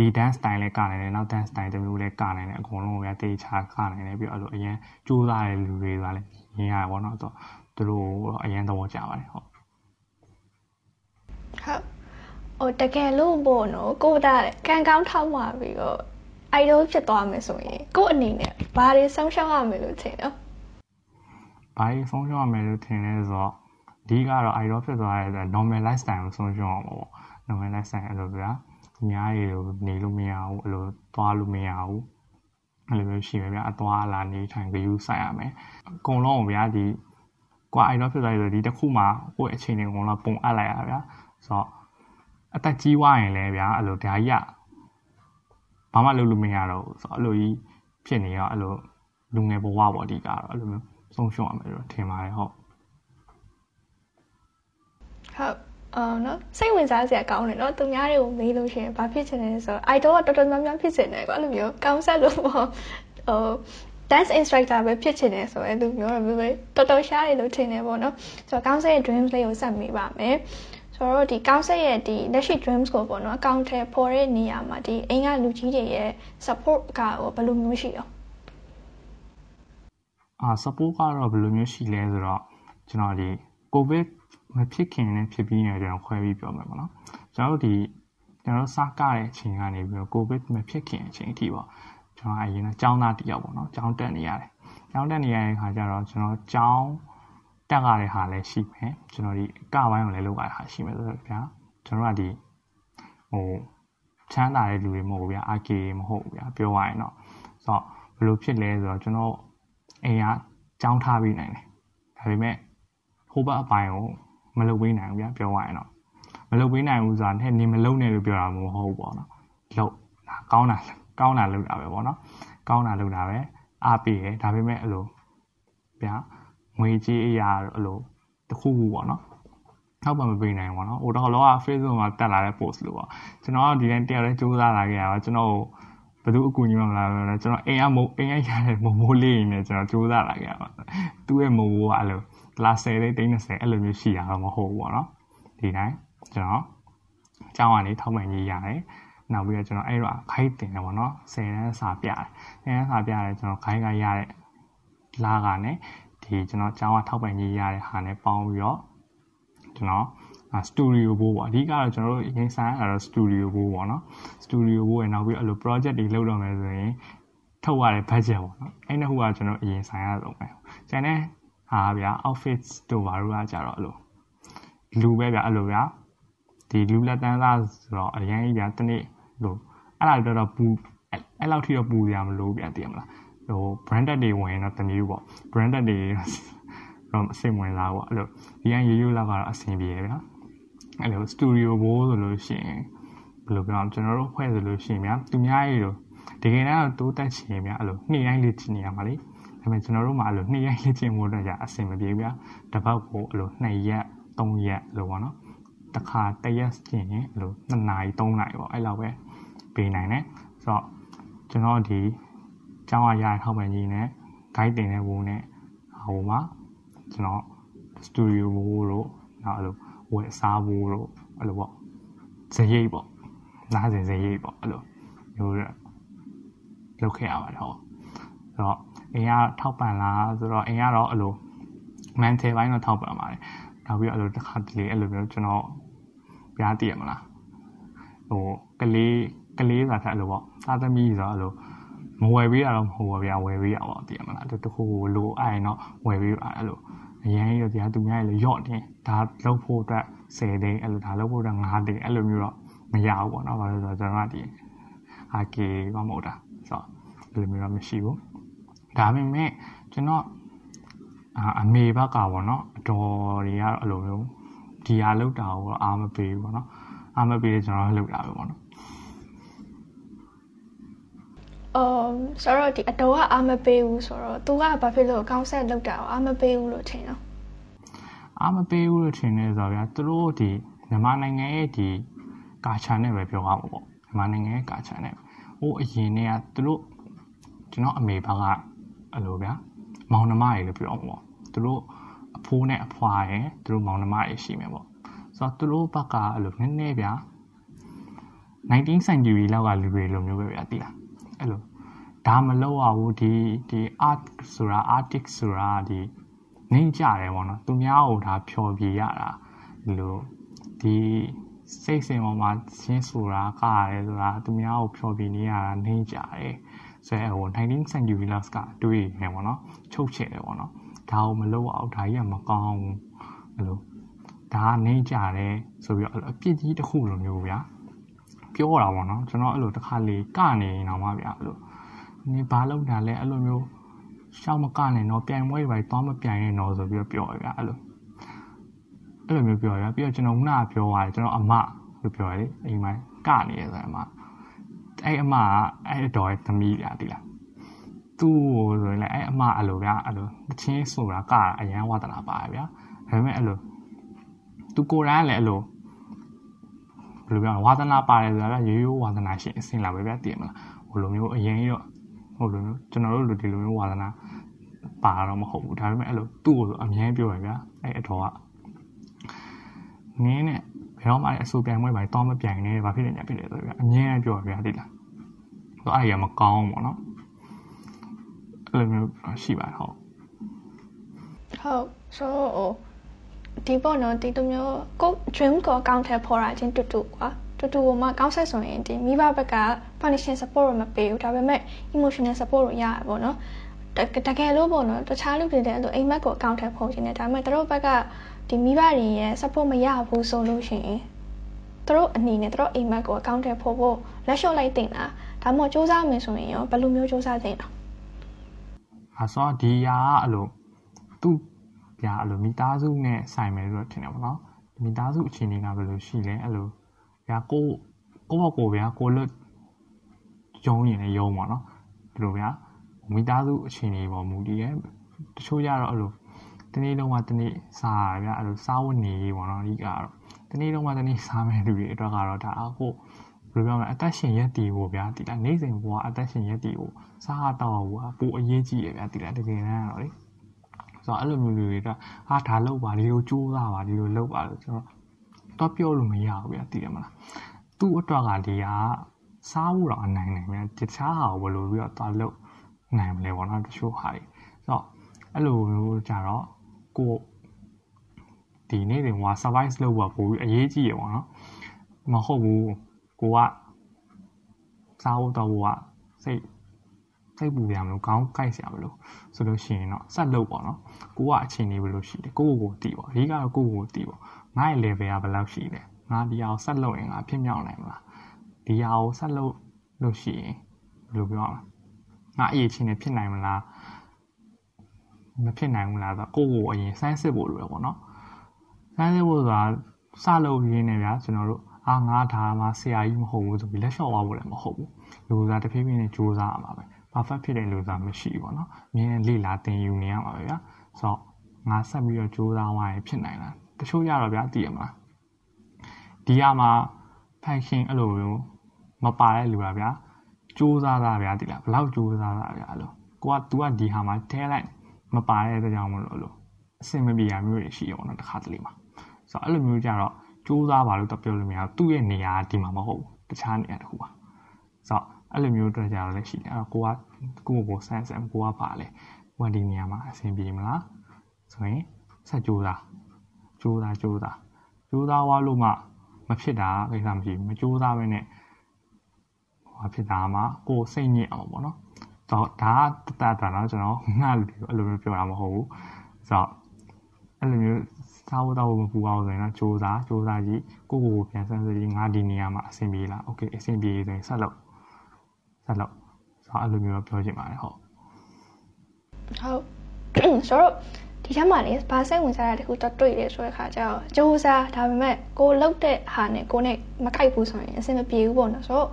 ဒီ dance style လည်းကနိုင်တယ်နောက် dance style တစ်မျိုးလည်းကနိုင်တယ်အကုန်လုံးဗျာတေချာကနိုင်တယ်ပြီးတော့အဲ့လိုအရင်ကြိုးစားတဲ့လူတွေဆိုတာလည်းမြင်ရပါတော့ဆိုတော့သူတို့အရင်သဘောကျပါတယ်ဟုတ်ဟုတ်ဟိုတကယ်လို့ပေါ့နော်ကိုတာကံကောင်းထောက်မှာပြီးတော့ idol ဖြစ်သွားမယ်ဆိုရင်ကို့အနေနဲ့ဘာတွေဆုံးရှုံးရမယ်လို့ထင်တော့ဘာတွေဆုံးရှုံးရမယ်လို့ထင်လဲဆိုတော့ဒီကတော့ idol ဖြစ်သွားတဲ့ normal lifestyle ကိုဆုံးရှုံးအောင်ပေါ့ normal lifestyle အဲ့လိုဗျာ အများကြီးလိုနေလို့မရဘူးအဲ့လိုသွားလို့မရဘူးအဲ့လိုမျိုးရှိမယ်ဗျာအသွားလာနေထိုင်ကြယူဆိုင်ရမယ်အကုန်လုံးဗျာဒီကွာ idol ဖြစ်သွားရဆိုဒီတစ်ခုမှကိုယ့်အချိန်တွေအကုန်လုံးပုံအပ်လိုက်ရဗျာဆိုတော့အသက်ကြီးွားရင်လည်းဗျာအဲ့လိုဒါကြီးကဘာမှလုပ်လို့မရတော့ဘူးဆိုတော့အဲ့လိုကြီးဖြစ်နေတော့အဲ့လိုလူငယ်ဘဝပေါ့အဓိကတော့အဲ့လိုမျိုးဆုံးရှုံးရမယ်လို့ထင်ပါတယ်ဟုတ်ဟုတ် အော်နော်စိတ်ဝင်စားစရာကောင်းတယ်နော်သူများတွေကိုမေးလို့ရှိရင်ဘာဖြစ်ချင်လဲဆိုတော့ idol ကတော်တော်များများဖြစ်ချင်တယ်ကွာအဲ့လိုမျိုးကောင်းဆက်လို့ပေါ့ဟို dance instructor ပဲဖြစ်ချင်တယ်ဆိုရင်လူမျိုးတော့ပဲတော်တော်ရှားတယ်လို့ထင်တယ်ပေါ့နော်ဆိုတော့ကောင်းဆက်ရဲ့ dreams လေးကိုဆက်မိပါမယ်ဆိုတော့ဒီကောင်းဆက်ရဲ့ဒီလက်ရှိ dreams ကိုပေါ့နော်အကောင့်ထဲပေါ်တဲ့နေရာမှာဒီအိမ်ကလူကြီးတွေရဲ့ support ကဘယ်လိုမျိုးရှိရောအာ support ကတော့ဘယ်လိုမျိုးရှိလဲဆိုတော့ကျွန်တော်ဒီ covid မဖြစ်ခင်နဲ့ဖြစ်ပြီးနေကြတော့ခွဲပြီးပြောမယ်ပေါ့နော်ကျွန်တော်တို့ဒီကျွန်တော်စကတဲ့အချိန်ကနေပြီးတော့ကိုဗစ်မဖြစ်ခင်အချိန်အထိပေါ့ကျွန်တော်အရင်ကကျောင်းသားတယောက်ပေါ့နော်ကျောင်းတက်နေရတယ်ကျောင်းတက်နေရတဲ့ခါကျတော့ကျွန်တော်ကျောင်းတက်ရတဲ့ဟာလည်းရှိမယ်ကျွန်တော်ဒီကပိုင်းကိုလည်းလုပ်ရတဲ့ဟာရှိမယ်ဆိုတော့ဗျာကျွန်တော်ကဒီဟိုချမ်းသာတဲ့လူတွေမဟုတ်ဘူးဗျာအာကေမဟုတ်ဘူးဗျာပြောရရင်တော့ဆိုတော့ဘယ်လိုဖြစ်လဲဆိုတော့ကျွန်တော်အိမ်ကကျောင်းထားပြီးနိုင်တယ်ဒါပေမဲ့ဟိုဘက်အပိုင်းကို မလုပ်ပေးနိုင်ဘူးဗျာပြောရရင်တော့မလုပ်ပေးနိုင်ဘူးဆိုတာနဲ့နေမလုပ်နဲ့လို့ပြောတာမဟုတ်ဘူးပေါ့နော်လုပ်ဒါကောင်းတာကောင်းတာလုပ်တာပဲပေါ့နော်ကောင်းတာလုပ်တာပဲအားပေးတယ်ဒါပေမဲ့အဲ့လိုဗျာငွေကြေးအရာအဲ့လိုတခုခုပေါ့နော်ထောက်ပံ့မပေးနိုင်ဘူးပေါ့နော်ဟိုတော့လောက Facebook မှာတက်လာတဲ့ post လို့ပေါ့ကျွန်တော်ကဒီတိုင်းတယောက်တည်းစူးစမ်းလာခဲ့ရတော့ကျွန်တော်ဘယ်သူအကူအညီမှမလာဘူးလေကျွန်တော်အိမ်ကမအိမ်ကရတဲ့မမိုးလေးနေကျွန်တော်စူးစမ်းလာခဲ့ရပါသူ့ရဲ့မိုးကအဲ့လို လာ10လေးတိန်း30အဲ့လိုမျိုးရှိတာတော့မဟုတ်ဘူးပေါ့နော်ဒီတိုင်းကျွန်တော်အကြောင်းကနေထောက်ပံ့ရေးရတယ်နောက်ပြီးတော့ကျွန်တော်အဲ့တော့ခိုင်းတင်တယ်ပေါ့နော်10တန်းစာပြတယ်10တန်းစာပြတယ်ကျွန်တော်ခိုင်းကရတဲ့လာကနဲ့ဒီကျွန်တော်အကြောင်းကထောက်ပံ့ရေးရတဲ့ဟာနဲ့ပေါင်းပြီးတော့ကျွန်တော်စတူဒီယိုဘိုးပေါ့အဓိကတော့ကျွန်တော်တို့ရင်ဆိုင်ရတော့စတူဒီယိုဘိုးပေါ့နော်စတူဒီယိုဘိုးရဲ့နောက်ပြီးအဲ့လို project တွေလုပ်တော့မယ်ဆိုရင်ထုတ်ရတဲ့ budget ပေါ့နော်အဲ့နှစ်ခုကကျွန်တော်အရင်ဆိုင်ရတော့မယ်ကျန်တဲ့ ဟာဗျာ outfits တို့ဘာလို့ကကြတော့အဲ့လိုလူပဲဗျာအဲ့လိုဗျာဒီလူလက်တန်းသားဆိုတော့အရင်ကြီးဗျာတနေ့လို့အဲ့ဒါတော့တော့ပူအဲ့လောက်ထိတော့ပူရမလို့ဗျာတည်မလားဟို branded တွေဝင်တော့တမျိုးပေါ့ branded တွေတော့အဆင်ဝင်လာပေါ့အဲ့လိုဒီကရိုးရိုးလောက်ကတော့အဆင်ပြေဗျာအဲ့လို studio ဘိုးဆိုလို့ရှိရင်ဘယ်လိုပြောအောင်ကျွန်တော်တို့ဖွဲ့ဆိုလို့ရှိရင်ဗျာသူများရေလို့တကယ်တော့တိုးတက်ချင်ဗျာအဲ့လိုနှစ်ရိုင်းလေးချင်နေရမှာလေ ဒါပေမဲ့ကျွန်တော်တို့မှာအဲ့လိုနှစ်ရိုင်းလေးချင်ဖို့တော့ကြာအဆင်မပြေဗျာတစ်ပတ်ကိုအဲ့လိုနှစ်ရက်သုံးရက်လို့ပေါ့နော်တခါတရက်ကျင်ရင်အဲ့လို2နာရီ3နာရီပေါ့အဲ့လောက်ပဲပေးနိုင်တယ်ဆိုတော့ကျွန်တော်ဒီကျောင်းရရထောက်ပံ့ကြီးနဲ့ guide တင်တဲ့ဘုံနဲ့ဟိုမှာကျွန်တော် studio ဘိုးတို့နောက်အဲ့လိုဝယ်စားဘိုးတို့အဲ့လိုပေါ့ဇရိတ်ပေါ့နားစင်ဇရိတ်ပေါ့အဲ့လိုမျိုးလုပ်ခဲ့ရပါတယ်ဟုတ် ဆိုတော့အိမ်ကထောက်ပံ့လားဆိုတော့အိမ်ကတော့အဲ့လို mental ဘိုင်းတော့ထောက်ပံ့ပါတယ်နောက်ပြီးတော့အဲ့လိုတစ်ခါတလေအဲ့လိုမျိုးကျွန်တော်ပြားတည်ရမလားဟိုကလေးကလေးဆိုတာအဲ့လိုပေါ့သာသမီဆိုတော့အဲ့လိုမဝယ်ပေးရတော့မဟုတ်ပါဗျာဝယ်ပေးရပါတည်ရမလားတခုခုလိုအဲ့ရင်တော့ဝယ်ပေးပါအဲ့လိုအရင်ရောတရားသူများလည်းရော့တယ်ဒါလုပ်ဖို့အတွက်10သိန်းအဲ့လိုဒါလုပ်ဖို့အတွက်9သိန်းအဲ့လိုမျိုးတော့မရဘူးပေါ့နော်ဘာလို့လဲဆိုတော့ကျွန်တော်ကဒီအာကေကမဟုတ်တာဆိုတော့အဲ့လိုမျိုးတော့မရှိဘူး ဒါပေမဲ့ကျွန်တော်အမေဘက်ကပေါ့နော်အတော်တွေကတော့အဲ့လိုမျိုးဒီဟာလောက်တာကိုအားမပေးဘူးပေါ့နော်အားမပေးကျွန်တော်လောက်တာပဲပေါ့နော်အော်ဆိုတော့ဒီအတော်ကအားမပေးဘူးဆိုတော့ तू ကဘာဖြစ်လို့ကောင်းဆက်လောက်တာအားမပေးဘူးလို့ထင်တော့အားမပေးဘူးလို့ထင်နေဆိုတော့ဗျာသူတို့ဒီမြန်မာနိုင်ငံရဲ့ဒီကာချာနဲ့ပဲပြောရမှာပေါ့မြန်မာနိုင်ငံရဲ့ကာချာနဲ့ဟိုအရင်တည်းကသူတို့ကျွန်တော်အမေဘက်က အဲ့လိုဗျာမောင်နှမတွေလို့ပြောအောင်ပေါ့သူတို့အဖိုးနဲ့အဖွာရယ်သူတို့မောင်နှမတွေရှိမယ်ပေါ့ဆိုတော့သူတို့ဘက်ကအဲ့လိုနည်းနည်းဗျာ19 century လောက်ကလူတွေလိုမျိုးပဲဗျာတိလားအဲ့လိုဒါမလောက်ရဘူးဒီဒီ art ဆိုတာ artist ဆိုတာဒီနေကြတယ်ပေါ့နော်သူများကိုဒါဖြော်ပြရတာဒီလိုဒီစိတ်စင်ပေါ်မှာရှင်းဆိုတာကရတယ်ဆိုတာသူများကိုဖြော်ပြနေရတာနေကြတယ် ဆိုရဲဟို19 century loss ကတွေးနေပေါ့နော်ချုပ်ချယ်တယ်ပေါ့နော်ဒါကိုမလုပ်အောင်ဒါကြီးကမကောင်းဘူးအဲ့လိုဒါကနေကြတယ်ဆိုပြီးတော့အပြစ်ကြီးတစ်ခုလိုမျိုးဗျာပြောတာပေါ့နော်ကျွန်တော်အဲ့လိုတစ်ခါလေကနေနေတော့မှဗျာအဲ့လိုနေဘာလုပ်တာလဲအဲ့လိုမျိုးရှောက်မကနဲ့တော့ပြိုင်ပွဲတွေသွားမပြိုင်နဲ့တော့ဆိုပြီးတော့ပြောရဗျာအဲ့လိုအဲ့လိုမျိုးပြောရပြီးတော့ကျွန်တော်ခုနကပြောရတယ်ကျွန်တော်အမလို့ပြောရတယ်အိမ်မှာကနေရဆိုအမ အဲ့အမကအဲ့တော်ရဲ့သမီးဗျာဒီလားသူ့ကိုဆိုရင်လည်းအဲ့အမအဲ့လိုဗျာအဲ့လိုတချင်းဆိုတာကအရန်ဝါသနာပါဗျာဒါပေမဲ့အဲ့လိုသူကိုယ်တိုင်လည်းအဲ့လိုဘယ်လိုပြောဝါသနာပါတယ်ဆိုတာကရိုးရိုးဝါသနာရှင်အစင်လာပဲဗျာတည်မလားဟိုလိုမျိုးအရင်တော့ဟိုလိုမျိုးကျွန်တော်တို့လူဒီလိုမျိုးဝါသနာပါတော့မဟုတ်ဘူးဒါပေမဲ့အဲ့လိုသူ့ကိုဆိုအမြဲပြောရဗျာအဲ့အတော်ကနင်းနဲ့ ဘယ်တော့မှအဆူပြိုင်ပွဲပါတောင်းမပြိုင်နဲ့ဘာဖြစ်နေညာဖြစ်နေဆိုပြီးအမြဲပြောရဗျာဒီလားဟိုအဲ့ရမကောင်းဘူးပေါ့နော်အဲ့လိုမျိုးရှိပါတယ်ဟုတ်ဟုတ်ဆိုတော့ဒီပေါ့နော်ဒီလိုမျိုးကို dream ကို account ထဲပေါ်တာချင်းတူတူကွာတူတူမှကောင်းဆက်ဆိုရင်ဒီမိဘဘက်က financial support မပေးဘူးဒါပေမဲ့ emotional support ရရပါတော့တကယ်လို့ပေါ့နော်တခြားလူတွေလည်းအဲ့လိုအိမ်မက်ကိုအကောင့်ထဲပို့ခြင်းနဲ့ဒါပေမဲ့တို့ဘက်က ဒီမိဘတွေရဲ့ support မရဘူးဆိုလို့ရှိရင်တို့အနေနဲ့တို့အိမ်မက်ကိုအကောင့်ထဲပို့ဖို့လက်လျှော့လိုက်တင်တာဒါမှမဟုတ်စူးစမ်းမယ်ဆိုရင်ရောဘယ်လိုမျိုးစူးစမ်းတင်တာအစောဒီယာကအဲ့လိုသူ့ပြအဲ့လိုမိသားစုနဲ့ဆိုင်မယ်လို့ထင်တယ်ပေါ့နော်မိသားစုအခြေအနေကဘယ်လိုရှိလဲအဲ့လိုဗျာကိုကိုဘောကိုဗျာကိုလွတ်ယုံရင်လည်းယုံပါနော်ဒီလိုဗျာမိသားစုအခြေအနေပေါ်မူတည်ရဲ့တချို့ကြတော့အဲ့လို တနေ့လုံးကတနေ့စားရဗျအဲ့လိုစားဝတ်နေရေးပေါ့နော်အဓိကတော့တနေ့လုံးကတနေ့စားမဲ့လူတွေအတွက်ကတော့ဒါအခုဘယ်လိုပြောမလဲအသက်ရှင်ရက်တည်ဖို့ဗျာဒီလားနေ့စဉ်ဘဝအသက်ရှင်ရက်တည်ဖို့စားတော့ဘူးကပိုအရေးကြီးတယ်ဗျာဒီလားတကယ်တမ်းတော့လေဆိုတော့အဲ့လိုမျိုးလူတွေကဟာဒါလောက်ပါဒီလိုကြိုးစားပါဒီလိုလုပ်ပါလို့ကျွန်တော်တော့ပြောလို့မရဘူးဗျာသိတယ်မလားသူ့အတွက်ကဒီကစားဖို့တော့အနိုင်နိုင်ဗျာတခြားဟာကိုဘယ်လိုပြီးတော့သွားလုပ်နိုင်မလဲပေါ့နော်တချို့ဟာတွေဆိုတော့အဲ့လိုမျိုးကြတော့ ကိုဒီနေ့တင်ဟိုက survive လုပ်ဖို့ပိုပြီးအရေးကြီးရပေါ့နော်မဟုတ်ဘူးကိုကစားဖို့တော့ကိုကစိတ်စိတ်ပူရမလို့ခေါင်းကိုက်စရာမလို့ဆိုလို့ရှိရင်တော့ဆက်လုပ်ပေါ့နော်ကိုကအချိန်နေဘလို့ရှိတယ်ကိုကိုကိုတီးပေါ့အဓိကတော့ကိုကိုကိုတီးပေါ့ငါ့ရဲ့ level ကဘယ်လောက်ရှိလဲငါဒီအောင်ဆက်လုပ်ရင်ငါဖြစ်မြောက်နိုင်မလားဒီအောင်ဆက်လုပ်လို့ရှိရင်ဘယ်လိုပြောရမလဲငါအရေးချင်းနဲ့ဖြစ်နိုင်မလား မဖြစ်နိုင်ဘူးလားဆိုတော့ကိုကိုအရင်စမ်းစစ်ဖို့လိုရပေါ့နော်စမ်းစစ်ဖို့ဆိုတာစလုပ်ရင်းနဲ့ဗျာကျွန်တော်တို့အာငါဒါမှဆရာကြီးမဟုတ်ဘူးဆိုပြီးလက်လျှော့သွားဖို့လည်းမဟုတ်ဘူးလူစားတစ်ဖြည်းဖြည်းနဲ့စူးစမ်းရမှာပဲ perfect ဖြစ်တဲ့လူစားမရှိဘူးပေါ့နော်မြင်းလေ့လာသင်ယူနေရမှာပဲဗျာဆိုတော့ငါဆက်ပြီးတော့စူးစမ်းသွားရင်ဖြစ်နိုင်လားတချို့ရတော့ဗျာသိရမလားဒီကမှာ function အဲ့လိုမျိုးမပါတဲ့လူပါဗျာစူးစမ်းတာဗျာဒီလားဘယ်လောက်စူးစမ်းတာဗျာအဲ့လိုကိုက तू ကဒီဟာမှာထဲလိုက် မပါတဲ့အတွက်ကြောင့်မလို့လို့အဆင်မပြေရမျိုးတွေရှိရောနော်တစ်ခါတလေမှာဆိုတော့အဲ့လိုမျိုးကြတော့စူးစမ်းပါလို့တော့ပြောလို့မရဘူးသူ့ရဲ့နေရာဒီမှာမဟုတ်ဘူးတခြားနေရာတစ်ခုပါဆိုတော့အဲ့လိုမျိုးတွေ့ကြတော့လည်းရှိတယ်အဲ့တော့ကိုကကိုကိုကိုဆန်းဆန်းကိုကပါလေကိုကဒီနေရာမှာအဆင်ပြေမလားဆိုရင်ဆက်ကြိုးစားကြိုးစားကြိုးစားကြိုးစားသွားလို့မှမဖြစ်တာကိစ္စမရှိဘူးမကြိုးစားဘဲနဲ့ဟောဖြစ်တာမှကိုစိတ်ညစ်အောင်ပေါ့နော် တော့ဒါကတတတာတော့ကျွန်တော်ငှလူတွေအဲ့လိုမျိုးပြောတာမဟုတ်ဘူးဆိုတော့အဲ့လိုမျိုးစားဖို့တော့မပူအောင်ဆိုရင်တော့စူးစားစူးစားကြည့်ကိုကိုကိုပြန်ဆန်းစစ်ကြည့်ငါဒီနေရာမှာအဆင်ပြေလားโอเคအဆင်ပြေဆိုရင်ဆက်လုပ်ဆက်လုပ်ဆိုတော့အဲ့လိုမျိုးတော့ပြောချင်ပါတယ်ဟုတ်ဟုတ်ဆိုတော့ဒီထက်မှလည်းဘာစိတ်ဝင်စားတာတခုတော့တွေ့တယ်ဆိုတဲ့ခါကျတော့စူးစားဒါပေမဲ့ကိုလုတ်တဲ့ဟာနဲ့ကိုနဲ့မကိုက်ဘူးဆိုရင်အဆင်မပြေဘူးပေါ့နော်ဆိုတော့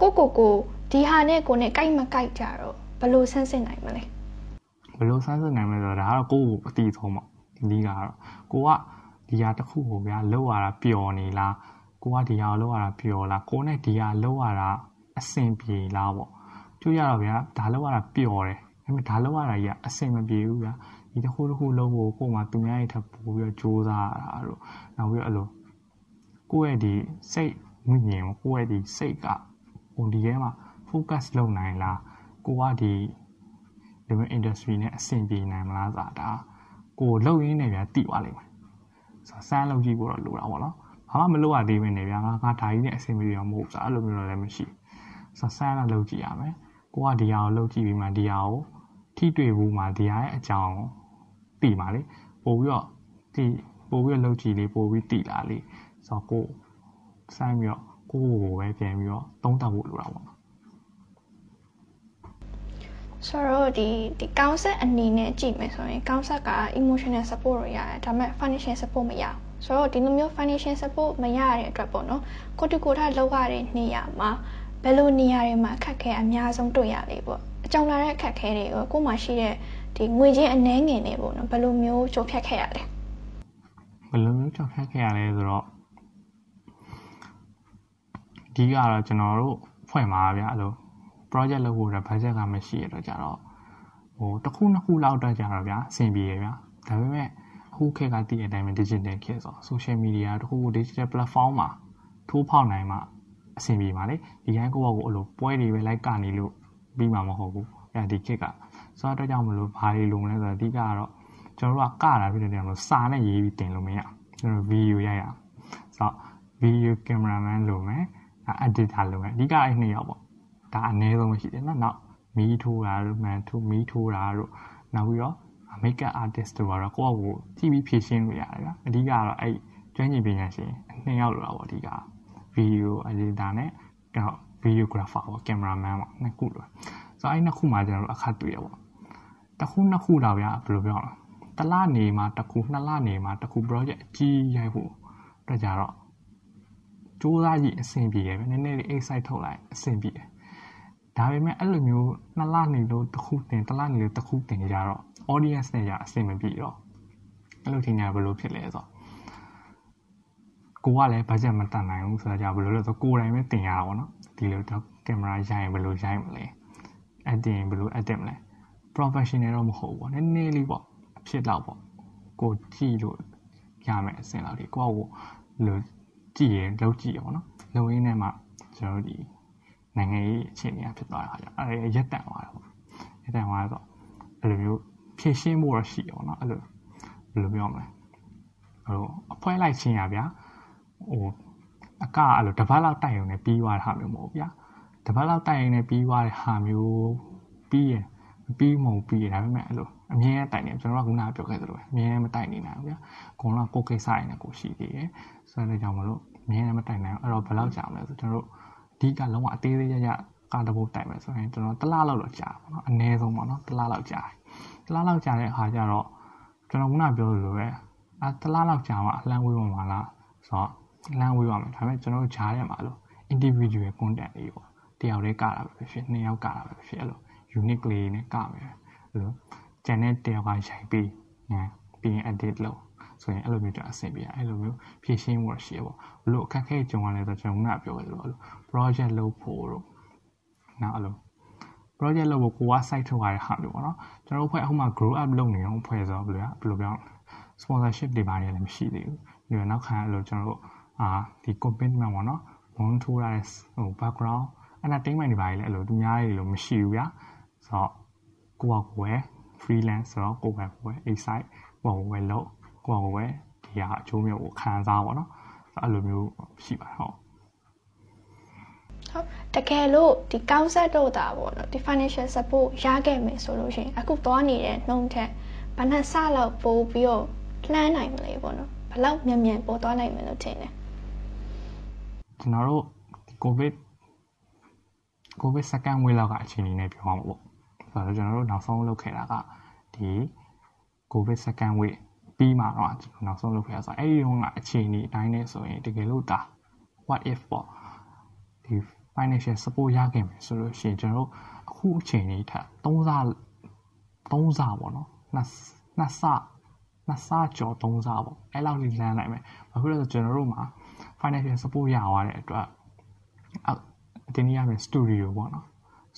ကိုကိုကို ဒီဟာနဲ့ကိုနဲ့ကိုက်မကိုက်ကြတော့ဘယ်လိုဆန်းစစ်နိုင်မလဲဘယ်လိုဆန်းစစ်နိုင်မလဲဆိုတော့ဒါကတော့ကိုကိုအတီဆုံးပေါ့ဒီကတော့ကိုကဒီဟာတစ်ခုကိုဗျာလောက်ရတာပျော်နေလားကိုကဒီဟာကိုလောက်ရတာပျော်လားကိုနဲ့ဒီဟာလောက်ရတာအဆင်ပြေလားပေါ့ကျိုးရတော့ဗျာဒါလောက်ရတာပျော်တယ်ဒါပေမဲ့ဒါလောက်ရတာကြီးအဆင်မပြေဘူးဗျာဒီတစ်ခုတစ်ခုလုံးကိုကို့မှာသူများရဲ့ထပ်ပို့ပြီးတော့စူးစမ်းရတာတို့နောက်ပြီးတော့အဲ့လိုကိုယ့်ရဲ့ဒီစိတ်ဝိညာဉ်ကိုယ့်ရဲ့ဒီစိတ်ကဟိုဒီထဲမှာ focus လုပ်နိုင်လားကိုကဒီဒီ industry နဲ့အဆင်ပြေနိုင်မလားဆိုတာကိုလှုပ်ရင်းနဲ့ဗျာတိသွားလိမ့်မယ်ဆိုတော့စမ်းလုပ်ကြည့်ဖို့တော့လိုတာပေါ့နော်ဘာမှမလုပ်ရသေးဘဲနဲ့ဗျာငါငါဒါကြီးနဲ့အဆင်ပြေအောင်မဟုတ်စားအဲ့လိုမျိုးတော့လည်းမရှိဆိုတော့စမ်းတော့လုပ်ကြည့်ရမယ်ကိုကဒီဟာကိုလုပ်ကြည့်ပြီးမှဒီဟာကိုထိတွေ့ဘူးမှဒီဟာရဲ့အကြောင်းသိပါလေပို့ပြီးတော့ဒီပို့ပြီးတော့လုပ်ကြည့်လေပို့ပြီးသိလာလေဆိုတော့ကိုစမ်းပြီးတော့ကိုကိုကိုပဲပြန်ပြီးတော့သုံးသပ်ဖို့လိုတာပေါ့ ဆိုတော့ဒီဒီကောင်းဆက်အနေနဲ့ကြည့်မယ်ဆိုရင်ကောင်းဆက်က emotional support ရရတယ်ဒါပေမဲ့ financial support မရဘူးဆိုတော့ဒီလိုမျိုး financial support မရတဲ့အတွက်ပေါ့နော်ကိုတူကိုထလောက်ရတဲ့နေရာမှာဘယ်လိုနေရာတွေမှာအခက်ခဲအများဆုံးတွေ့ရလဲပေါ့အကြောင်းလာတဲ့အခက်ခဲတွေကိုကို့မှာရှိတဲ့ဒီငွေချင်းအနှဲငယ်နေပေါ့နော်ဘယ်လိုမျိုးကြုံဖြတ်ခဲ့ရလဲဘယ်လိုမျိုးကြုံဖြတ်ခဲ့ရလဲဆိုတော့ဒီကတော့ကျွန်တော်တို့ဖွဲ့မှာဗျအဲ့လို project လုပ်ဖို့တော့ budget ကမရှိရတော့ကြတော့ဟိုတစ်ခုနှစ်ခုလောက်တော့ကြတော့ဗျာအဆင်ပြေရဗျာဒါပေမဲ့အခုခေတ်ကတည်တဲ့အတိုင်းပဲ digital ခေတ်ဆို social media တခုခု digital platform မှာထိုးဖောက်နိုင်မှအဆင်ပြေပါလေဒီတိုင်းကိုယ့်ဘက်ကိုအဲ့လိုပွဲတွေပဲလိုက်ကနေလို့ပြီးမှာမဟုတ်ဘူးအဲဒီခေတ်ကဆိုတော့ကြောင့်မလို့ဘာတွေလုံလဲဆိုတော့အဓိကကတော့ကျွန်တော်တို့ကကတာဖြစ်တဲ့နေရာမှာစာနဲ့ရေးပြီးတင်လို့မရကျွန်တော်ဗီဒီယိုရိုက်ရဆိုတော့ဗ video cameraman လိုမယ် editor လိုမယ်အဓိကအဲ့နှစ်ယောက်ပေါ့ ဒါအနည်းဆုံးရှိတယ်နော်နောက်မီးထိုးတာတို့မန်ထိုးမီးထိုးတာတို့နောက်ပြီးတော့ makeup artist တို့ကတော့ကိုယ့်အကိုကြည့်ပြီးဖြည့်ရှင်းလို့ရတယ်ဗျာအဓိကတော့အဲ့ကျွမ်းကျင်ပညာရှင်နှစ်ယောက်လိုတာပေါ့အဓိက video editor နဲ့ videographer ပေါ့ cameraman ပေါ့နှစ်ခုလိုဆိုတော့အဲ့နှစ်ခုမှာကျွန်တော်တို့အခက်တွေ့ရပေါ့တစ်ခုနှစ်ခုတော့ဗျာဘယ်လိုပြောလဲတလနေမှာတစ်ခုနှစ်လနေမှာတစ်ခု project အကြီးရိုက်ဖို့အတွက်ကြတော့စူးစမ်းကြည့်အဆင်ပြေတယ်ဗျနည်းနည်းလေး excite ထုတ်လိုက်အဆင်ပြေတယ် ဒါပေမဲ့အဲ့လိုမျိုးနှစ်လနေလို့တစ်ခုတင်တစ်လနေလို့တစ်ခုတင်ကြတော့ audience နဲ့ရအဆင်မပြေတော့အဲ့လိုထင်ကြဘယ်လိုဖြစ်လဲဆိုတော့ကိုကလည်း budget မတန်နိုင်ဘူးဆိုတော့じゃဘယ်လိုလဲဆိုကိုယ်တိုင်ပဲတင်ရတာပေါ့နော်ဒီလိုတော့ကင်မရာရိုက်ရင်ဘယ်လိုရိုက်မလဲ edit ရင်ဘယ်လို edit မလဲ professional တော့မဟုတ်ဘူးပေါ့နည်းနည်းလေးပေါ့အဖြစ်တော့ပေါ့ကိုကြည့်လို့ရမယ်အဆင့်လောက်ဒီကိုကကိုလိုကြည့်ရင်လောက်ကြည့်ရပေါ့နော်လုံရင်းထဲမှာကျွန်တော်ဒီ နိုင်ငံရေးအခြေအနေဖြစ်သွားတာခါကျအဲ့ဒါရက်တန်သွားတာပေါ့ရက်တန်သွားတော့အဲ့လိုမျိုးဖြည့်ရှင်းဖို့ရရှိတယ်ပေါ့နော်အဲ့လိုဘယ်လိုပြောမလဲဟိုအဖွဲလိုက်ချင်းရဗျာဟိုအကအဲ့လိုတပတ်လောက်တိုက်ရုံနဲ့ပြီးသွားတာမျိုးမဟုတ်ဗျာတပတ်လောက်တိုက်ရုံနဲ့ပြီးသွားတဲ့ဟာမျိုးပြီးရင်မပြီးမဟုတ်ပြီးရဒါပေမဲ့အဲ့လိုအမြဲတိုင်နေကျွန်တော်ကခုနကပြောခဲ့သလိုပဲအမြဲမတိုင်နေနိုင်ဘူးဗျာကိုကကိုကိစ္စရင်းနဲ့ကိုရှိသေးတယ်ဆိုတော့ကြောင့်မလို့အမြဲမတိုင်နိုင်ဘူးအဲ့တော့ဘယ်လောက်ကြာမလဲဆိုကျွန်တော်တို့ အဓိကလုံးဝအသေးသေးရရကတပုတ်တိုင်မယ်ဆိုရင်ကျွန်တော်တစ်လားလောက်တော့ကြာပါတော့အနည်းဆုံးပေါ့နော်တစ်လားလောက်ကြာတစ်လားလောက်ကြာတဲ့အခါကျတော့ကျွန်တော်ခုနပြောသလိုပဲအဲတစ်လားလောက်ကြာမှအလန့်ဝေးပါမှာလားဆိုတော့လမ်းဝေးပါမယ်ဒါပေမဲ့ကျွန်တော်တို့ဂျားထဲမှာလို့ individual content တွေပေါ့တယောက်တည်းကတာပဲဖြစ်ဖြစ်နှစ်ယောက်ကတာပဲဖြစ်ဖြစ်အဲ့လို unique လေးနဲ့ကမယ်အဲ့လိုကျန်တဲ့တယောက်ကရိုက်ပြီးငါပြီးရင် edit လုပ်ဆိုရင်အဲ့လိုမျိုးကြအဆင်ပြေအဲ့လိုမျိုးဖြည့်ရှင်းဖို့ရှိရပေါ့ဘလို့အခက်ခဲကြုံရလဲဆိုကျွန်တော်ကပြောရလို့အဲ့လို project လုပ်ဖို့တော့နောက်အဲ့လို project လုပ်ဖို့ကိုက site ထုတ်ရတဲ့ဟာမျိုးပေါ့နော်ကျွန်တော်တို့ဖွဲ့အခုမှ grow up လုပ်နေအောင်ဖွဲ့ဆိုတော့ဘယ်လိုဘယ်လိုပြော sponsorship တွေပါရတယ်မရှိသေးဘူးပြီးတော့နောက်ခံအဲ့လိုကျွန်တော်တို့အာဒီ commitment ပေါ့နော်ဘုံထိုးရတဲ့ဟို background entertainment တွေပါလေအဲ့လိုသူများတွေလို့မရှိဘူးဗျာဆိုတော့ကိုယ့်ကိုယ် freelance ဆိုတော့ကိုယ့်ကိုယ် a site ကိုယ့်ကိုယ်လို့ကိုယ့်ကိုယ်ဒီဟာအကျိုးမျိုးကိုခံစားပါတော့အဲ့လိုမျိုးရှိပါတယ်ဟုတ် ဟုတ်တကယ်လို့ဒီ concept တော့တာပေါ့နော်ဒီ financial support ရခဲ့မယ်ဆိုလို့ရှိရင်အခုသွားနေတဲ့နှုံထက်ဘာနဲ့စလောက်ပို့ပြီးတော့လှမ်းနိုင်မလဲပေါ့နော်ဘလောက်မြန်မြန်ပေါ်သွားနိုင်မယ်လို့ထင်တယ်ကျွန်တော်တို့ဒီ covid covid second wave လောက်ကအချိန်လေးနဲ့ပြောမှာပေါ့ဆိုတော့ကျွန်တော်တို့နောက်ဆုံးလုပ်ခဲ့တာကဒီ covid second wave ပြီးမှတော့ကျွန်တော်နောက်ဆုံးလုပ်ခဲ့ရဆိုအဲ့ဒီတုန်းကအချိန်ကြီးအတိုင်းနဲ့ဆိုရင်တကယ်လို့ဒါ what if ပေါ့ဒီ financial support ရခဲ့မယ်ဆိုလို့ရှိရင်ကျွန်တော်တို့အခုအချိန်ကြီးထက်3ဆ3ဆပေါ့နော်နှစ်နှစ်ဆနှစ်ဆကျော်သုံးဆပေါ့အဲ့လောက်ကြီးလမ်းနိုင်မယ်ဘာဖြစ်လို့လဲဆိုကျွန်တော်တို့မှာ financial support ရသွားတဲ့အတွက်အတင်းရမယ် studio ပေါ့နော်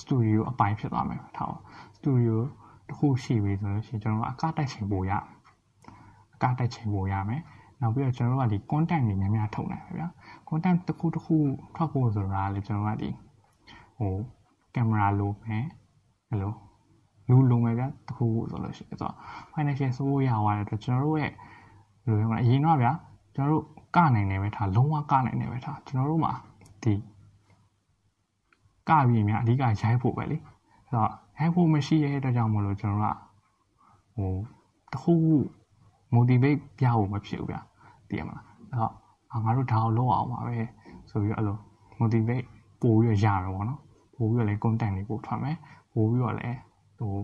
studio အပိုင်းဖြစ်သွားမယ်ထားပါ studio တစ်ခုရှိပြီဆိုလို့ရှိရင်ကျွန်တော်တို့အကတိုက်ချိန်ပို့ရအကတိုက်ချိန်ပို့ရမယ်နောက်ပြီးတော့ကျွန်တော်တို့ကဒီ content တွေများများထုတ်နိုင်ပါဗျာ content တစ်ခုတစ်ခုထွက်ဖို့ဆိုတာလေကျွန်တော်ကဒီဟိုကင်မရာလိုပဲအဲ့လိုလူလုံပဲဗျာတခုဆိုလို့ရှိရင်ဆိုတော့ financial support ရသွားတဲ့အတွက်ကျွန်တော်တို့ရဲ့ဘယ်လိုပြောမလဲအရင်တော့ဗျာကျွန်တော်တို့ကနိုင်နေပဲထားလုံးဝကနိုင်နေပဲထားကျွန်တော်တို့မှာဒီကပြီးမြအဓိကရိုက်ဖို့ပဲလေဆိုတော့ရိုက်ဖို့မရှိရဲ့အတွက်ကြောင့်မလို့ကျွန်တော်တို့ကဟိုတခု motivate ပြဖို့မဖြစ်ဘူးဗျာသိရမလားအဲ့တော့ ငါတို့ဒါကိုလုပ်အောင်ပါပဲဆိုပြီးတော့အဲ့လို motivate ပို့ပြီးရရတော့ဗောနော်ပို့ပြီးတော့လည်း content တွေပို့ထွက်မယ်ပို့ပြီးတော့လည်းဟို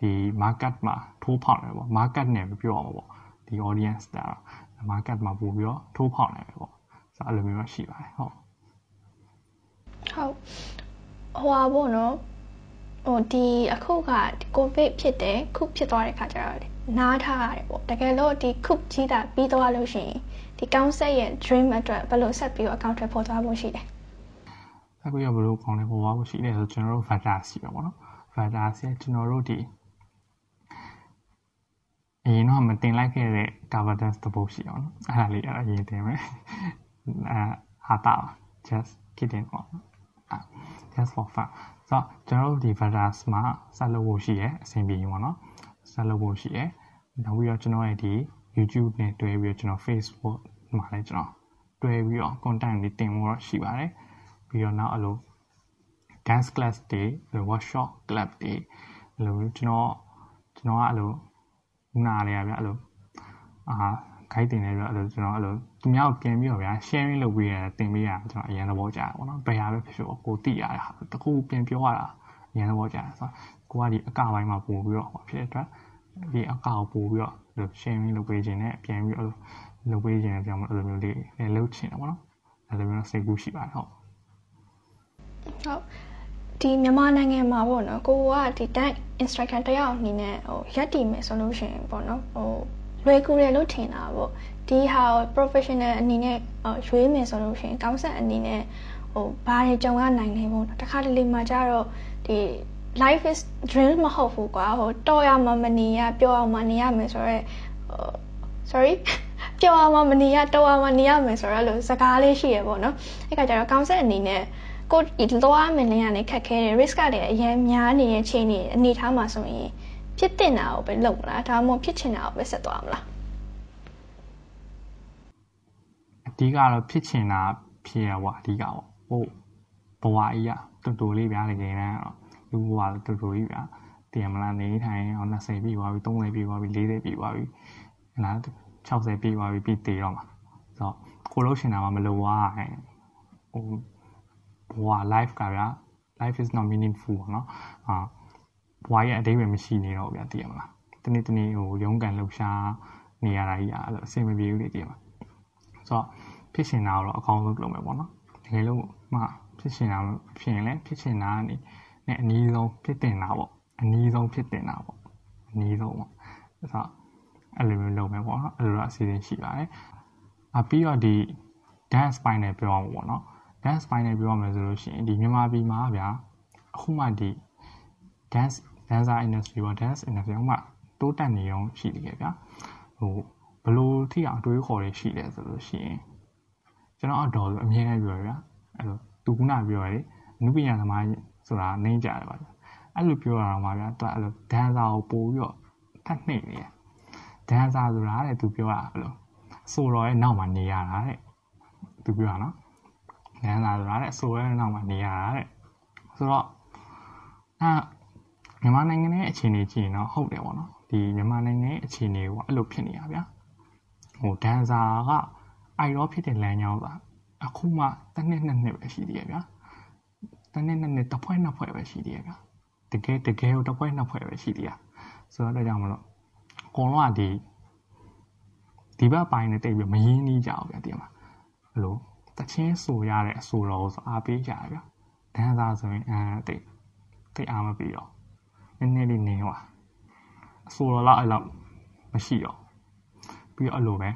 ဒီ market မှာထိုးဖောက်နေပေါ့ market နဲ့မပြောအောင်ပေါ့ဒီ audience တာ market မှာပို့ပြီးတော့ထိုးဖောက်နေပဲပေါ့ဆိုတော့အဲ့လိုမျိုးရှိပါတယ်ဟုတ်ဟုတ်ဟိုပါပေါ့နော်ဟိုဒီအခုကဒီကိုဗစ်ဖြစ်တယ်ခုဖြစ်သွားတဲ့ခါကျတော့နားထားရတယ်ပေါ့တကယ်လို့ဒီခုကြီးတာပြီးသွားလို့ရှိရင် ဒီ concept ရဲ့ dream အတွက်ဘယ်လိုဆက်ပြီးတော့ account ပေါ်သွားဖို့ရှိလဲဆက်ပြီးတော့ဘယ်လိုကောင်းလဲပေါ်သွားဖို့ရှိလဲဆိုကျွန်တော်တို့ factor ရှိပါပေါ့နော် factor ဆီကျွန်တော်တို့ဒီအရင်တော့မတင်လိုက်ခဲ့တဲ့ cover dance တပုတ်ရှိအောင်နော်အဲ့ဒါလေးအဲ့ဒါရင်တင်မယ်အဲဟာတာ just kidding ပေါ့ just for fun ဆိုတော့ကျွန်တော်တို့ဒီ virus မှာဆက်လုပ်ဖို့ရှိရအဆင်ပြေရင်ပေါ့နော်ဆက်လုပ်ဖို့ရှိရနောက်ပြီးတော့ကျွန်တော်ရဲ့ဒီ YouTube နဲ့တွဲပြီးတော့ကျွန်တော် Facebook မှာလည်းကျွန်တော်တွဲပြီးတော့ content တွေတင်ဖို့တော့ရှိပါတယ်ပြီးတော့နောက်အဲ့လို dance class တွေ workshop club တွေအဲ့လိုကျွန်တော်ကျွန်တော်ကအဲ့လိုခုနလေးဗျအဲ့လိုအာ guide တင်နေပြီးတော့အဲ့လိုကျွန်တော်အဲ့လိုသူများကိုပြန်ပြီးတော့ဗျာ sharing လုပ်ပေးရတင်ပေးရကျွန်တော်အရင်သဘောကျတယ်ပေါ့နော်ဘယ်ဟာပဲဖြစ်ဖြစ်ကိုသိရတဲ့ဟာတခုပြန်ပြောရတာအရင်သဘောကျတယ်ဆိုတော့ကိုကဒီအကပိုင်းမှာပို့ပြီးတော့ဖြစ်တဲ့အတွက်ဒီအကကိုပို့ပြီးတော့ sharing လုပ်ပေးခြင်းနဲ့ပြန်ပြီးတော့လု ပ်ပေးခြင်းနဲ့ပြောင်းအဲ့လိုမျိုးလေးလည်းလုပ်ချင်တယ်ပေါ့နော်အဲ့လိုမျိုးစိတ်ကူးရှိပါတယ်ဟုတ်ဟုတ်ဒီမြန်မာနိုင်ငံမှာပေါ့နော်ကိုကဒီ dance instructor တယောက်အနေနဲ့ဟိုရက်တည်မယ်ဆိုလို့ရှိရင်ပေါ့နော်ဟိုလွယ်ကူတယ်လို့ထင်တာပေါ့ဒီဟာ professional အနေနဲ့ရွေးမယ်ဆိုလို့ရှိရင်ကောင်းဆက်အနေနဲ့ဟိုဘာတွေကြုံရနိုင်လဲပေါ့တခါတလေမှကြတော့ဒီ life is dream မဟုတ်ဘူးကွာဟိုတော်ရမှမနေရပျော်အောင်မနေရမယ်ဆိုတော့ sorry ပျော်အောင်မနေရတော်အောင်မနေရမယ်ဆိုတော့လို့စကားလေးရှိရပေါ့နော်အဲ့ကကြတော့ကောင်းဆက်အနေနဲ့ကိုဒီသွားမင်းလေးကနေခက်ခဲတယ် risk ကလည်းအရင်များနေတဲ့ချိန်နေအနေထားမှာဆိုရင်ဖြစ်တင်တာကိုပဲလုပ်မလားဒါမှမဟုတ်ဖြစ်ချင်တာကိုပဲဆက်သွားမလားအဓိကတော့ဖြစ်ချင်တာဖြစ်ရပါအဓိကပေါ့ဟုတ်ဘဝကြီးကတူတူလေးဗျာတကယ်တမ်းတော့လူဘဝတူတူကြီးဗျာတည်မလားနေထိုင်အောင်20ပြီသွားပြီ30ပြီသွားပြီ40ပြီသွားပြီဟလာ 60ပြီသွားပြီပြီးတည်တော့မှာဆိုတော့ကိုလို့ရှင်တာမှမလိုပါဟိုဘဝ life ကဗျာ life is not meaningful ပေါ့နော်အာဘဝရဲ့အတိတ်ပဲမရှိနေတော့ဗျာတည်ရမလားတနေ့တနေ့ဟိုရုန်းကန်လှုပ်ရှားနေရတာကြီးအဲ့လိုအဆင်မပြေဘူးလေတည်ရမလားဆိုတော့ဖြစ်ရှင်တာတော့အကောင်းဆုံးလုပ်မယ်ပေါ့နော်တကယ်လို့မှဖြစ်ရှင်တာဖြစ်ရင်လည်းဖြစ်ရှင်တာကနေနဲ့အနည်းဆုံးဖြစ်တင်တာပေါ့အနည်းဆုံးဖြစ်တင်တာပေါ့အနည်းဆုံးပေါ့ဆိုတော့ အဲ့လိုမျိုးလုပ်မယ်ပေါ့နော်အဲ့လိုတော့အစီအစဉ်ရှိပါတယ်အပြီးတော့ဒီ dance ပိုင်းနဲ့ပြောအောင်ပေါ့နော် dance ပိုင်းနဲ့ပြောရမယ်ဆိုလို့ရှိရင်ဒီမြန်မာပြည်မှာဗျာအခုမှဒီ dance dancer industry ပေါ့ dance industry ကမှတိုးတက်နေအောင်ရှိနေကြဗျာဟိုဘလို့ထိအောင်အတွေးခေါ်တွေရှိတယ်ဆိုလို့ရှိရင်ကျွန်တော်အတော်ဆိုအမြဲတမ်းပြောရဗျာအဲ့လိုသူကနာပြောရတယ်အနုပညာသမားဆိုတာနှိမ့်ကြတယ်ပါဗျာအဲ့လိုပြောရအောင်ပါဗျာသူအဲ့လို dancer ကိုပို့ပြီးတော့ထပ်နှိမ့်နေတယ် dancer ဆိုတာတဲ့သူပြောတာအဲ့လိုဆိုတော့ရဲ့နောက်မှာနေရတာတဲ့သူပြောတာနော်လမ်းလာဆိုတာတဲ့ဆိုရဲနောက်မှာနေရတာတဲ့ဆိုတော့အဲမြန်မာနိုင်ငံရဲ့အခြေအနေကြည့်ရင်တော့ဟုတ်တယ်ပေါ့နော်ဒီမြန်မာနိုင်ငံရဲ့အခြေအနေကအဲ့လိုဖြစ်နေတာဗျာဟိုဒန်ဆာကအိုင်ရောဖြစ်တဲ့လမ်းကြောင်းကအခုမှတစ်နှစ်နှစ်နှစ်ပဲရှိသေးရဲ့ဗျာတစ်နှစ်နှစ်နှစ်တစ်ဖွဲ့နှစ်ဖွဲ့ပဲရှိသေးရဲ့ဗျာတကယ်တကယ်ကိုတစ်ဖွဲ့နှစ်ဖွဲ့ပဲရှိသေးရဆိုတော့ဒါကြောင့်မလို့အ ကုန်လုံးကဒီဒီဘက်ပိုင်းနဲ့တိတ်ပြီးမရင်းနှီးကြအောင်ဗျာတည်မှာဘလို့တချင်းဆိုရတဲ့အဆိုတော်ဆိုအားပေးကြရဗျဒန်းစားဆိုရင်အဲတိတ်တိတ်အားမပြီးတော့နည်းနည်းလေးနေသွားအဆိုတော်လောက်အဲ့လောက်မရှိတော့ပြီးတော့အဲ့လိုပဲ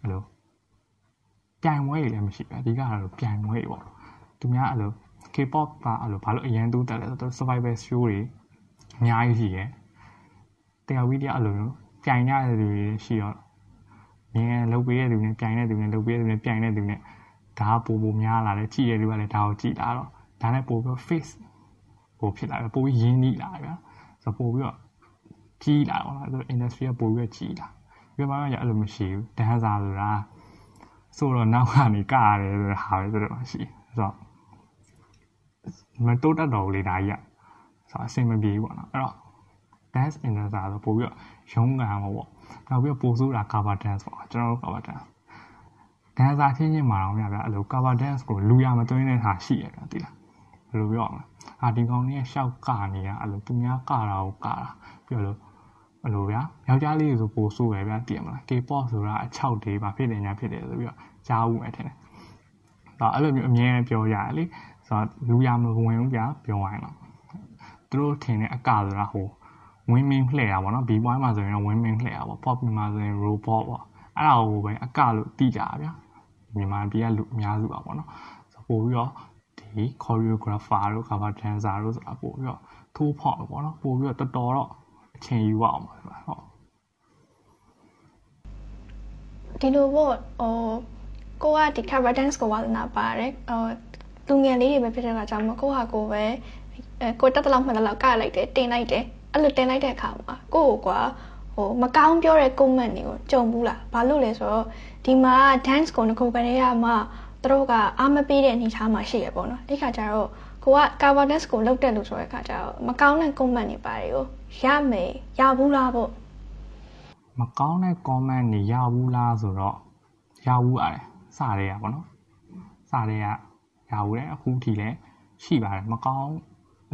အဲ့လိုပြိုင်ပွဲတွေလည်းမရှိဘူးအဓိကကတော့ပြိုင်ပွဲတွေပေါ့သူများအဲ့လို K-pop ကအဲ့လိုဘာလို့အရင်တူးတက်လဲဆိုတော့ survival show တွေအများကြီးရှိရဲ့တရားဝီတရားအဲ့လိုမျိုး ပြိုင်ကြတဲ့လူတွေရှိတော့မြင်လုတ်ပေးတဲ့လူနဲ့ပြိုင်တဲ့လူနဲ့လုတ်ပေးတဲ့လူနဲ့ပြိုင်တဲ့လူနဲ့ဒါကပိုပိုများလာတယ်ကြည့်ရတဲ့လူကလည်းဒါကိုကြည့်လာတော့ဒါနဲ့ပိုပြီး face ပိုဖြစ်လာတယ်ပိုပြီးရင်းနှီးလာတယ်ဗျာဆိုတော့ပိုပြီးတော့ကြီးလာတော့အဲ့လို industry ကပိုပြီးကြီးလာပြီးတော့မှရအဲ့လိုမရှိဘူးဒန်းစာဆိုတာဆိုတော့နောက်ကနေကရတယ်ဆိုတဲ့ဟာပဲဆိုတော့ရှိဆိုတော့မတိုးတက်တော့ဘူးလေဒါကြီးอ่ะဆိုတော့အဆင်မပြေဘူးပေါ့နော်အဲ့တော့ dance industry ဆိုပို့ပြီးတော့ရုံးကန်မှာပေါ့နောက်ပြီးတော့ပို့ဆိုးတာ cover dance ပေါ့ကျွန်တော်တို့ cover dance ဒန်ဆာချင်းချင်းမှာတော့မြဗျာအဲ့လို cover dance ကိုလူရမသွင်းတဲ့ဟာရှိရတာတိလားဘယ်လိုပြောအောင်လဲအာဒီကောင်ကြီးရှောက်ကနေရအဲ့လိုသူများကတာကိုကတာပြီးတော့အဲ့လိုဗျာယောက်ျားလေးဆိုပိုဆိုးပဲဗျာတည်မလား K-pop ဆိုတာအချောက်တွေပါဖြစ်တယ်ညာဖြစ်တယ်ဆိုပြီးတော့ကြားဦးမယ်ထင်တယ်ဒါအဲ့လိုမျိုးအမြဲပြောရတယ်လေဆိုတော့လူရမဝင်ဘူးဗျာပြောရရင်တော့သူတို့ထင်တဲ့အကဆိုတာဟို win min လှည့်တာပေါ့နော် B point မှာဆိုရင်တော့ win min လှည့်တာပေါ့ pop မှာဆိုရင် robot ပေါ့အဲ့ဒါကိုပဲအကလို့သိကြတာဗျာမြန်မာပြည်ကလူအများစုပါပေါ့နော်ဆိုပို့ပြီးတော့ဒီ choreographer တို့ cover dancer တို့ဆိုတာပို့ပြီးတော့ထိုးဖောက်ပေါ့နော်ပို့ပြီးတော့တော်တော်တော့အချိန်ယူအောင်ပါဟုတ်ဒီလိုပေါ့ဟိုကိုကဒီ cover dance ကိုဝါသနာပါတယ်ဟိုလူငယ်လေးတွေပဲဖြစ်တဲ့အခါကျမှကိုဟာကိုပဲအဲကိုတက်တလောက်မှတ်တလောက်ကလိုက်တယ်တင်လိုက်တယ် အဲ့လိုတင်လိုက်တဲ့အခါမှာကိုကိုကွာဟဟိုမကောင်းပြောတဲ့ comment တွေကိုကြုံဘူးလားဘာလို့လဲဆိုတော့ဒီမှာ dance ကိုငခုကနေရမှသူတို့ကအားမပေးတဲ့အနေအထားမှာရှိရပေါ့နော်အဲ့ခါကျတော့ကိုက cover dance ကိုလုပ်တယ်လို့ဆိုတဲ့ခါကျတော့မကောင်းတဲ့ comment တွေပါတယ်ကိုရမယ်ရဘူးလားပေါ့မကောင်းတဲ့ comment တွေရဘူးလားဆိုတော့ရဘူးရတယ်စရဲရပါတော့စရဲရရဘူးတယ်အခုထိလည်းရှိပါတယ်မကောင်း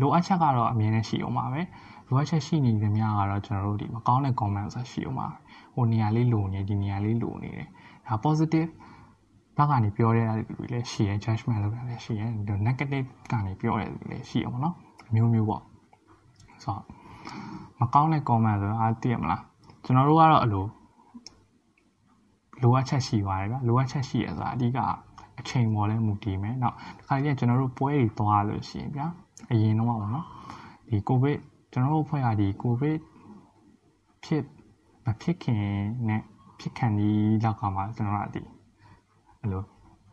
လိုအပ်ချက်ကတော့အမြင်နဲ့ရှိအောင်ပါပဲ လိုအပ်ချက်ရှိနေသမျှကတော့ကျွန်တော်တို့ဒီမကောင်းတဲ့ comment ဆိုရှိအောင်ပါဟိုနေရာလေးလိုနေဒီနေရာလေးလိုနေတယ်ဒါ positive ဘက်ကနေပြောတဲ့လူတွေလည်းရှိရ judgment လုပ်တာလည်းရှိရ negative ကနေပြောတဲ့လူတွေလည်းရှိအောင်ပေါ့နော်အမျိုးမျိုးပေါ့ဆိုတော့မကောင်းတဲ့ comment ဆိုတော့အားသိရမလားကျွန်တော်တို့ကတော့အလိုလိုအပ်ချက်ရှိပါတယ်ဗျလိုအပ်ချက်ရှိရဆိုတာအဓိကအချိန်ပေါ်လဲမူတည်မယ်။နောက်တစ်ခါကျရင်ကျွန်တော်တို့ပွဲတွေသွားလို့ရှိရင်ဗျာအရင်တော့ပါနော်ဒီကိုဗစ် ကျွန်တော်တို့ဖွဲ့ရဒီကိုဗစ်ဖြစ်မဖြစ်ခင်နဲ့ဖြစ်ခံဒီလောက်ကမှကျွန်တော်တို့ဒီအဲ့လို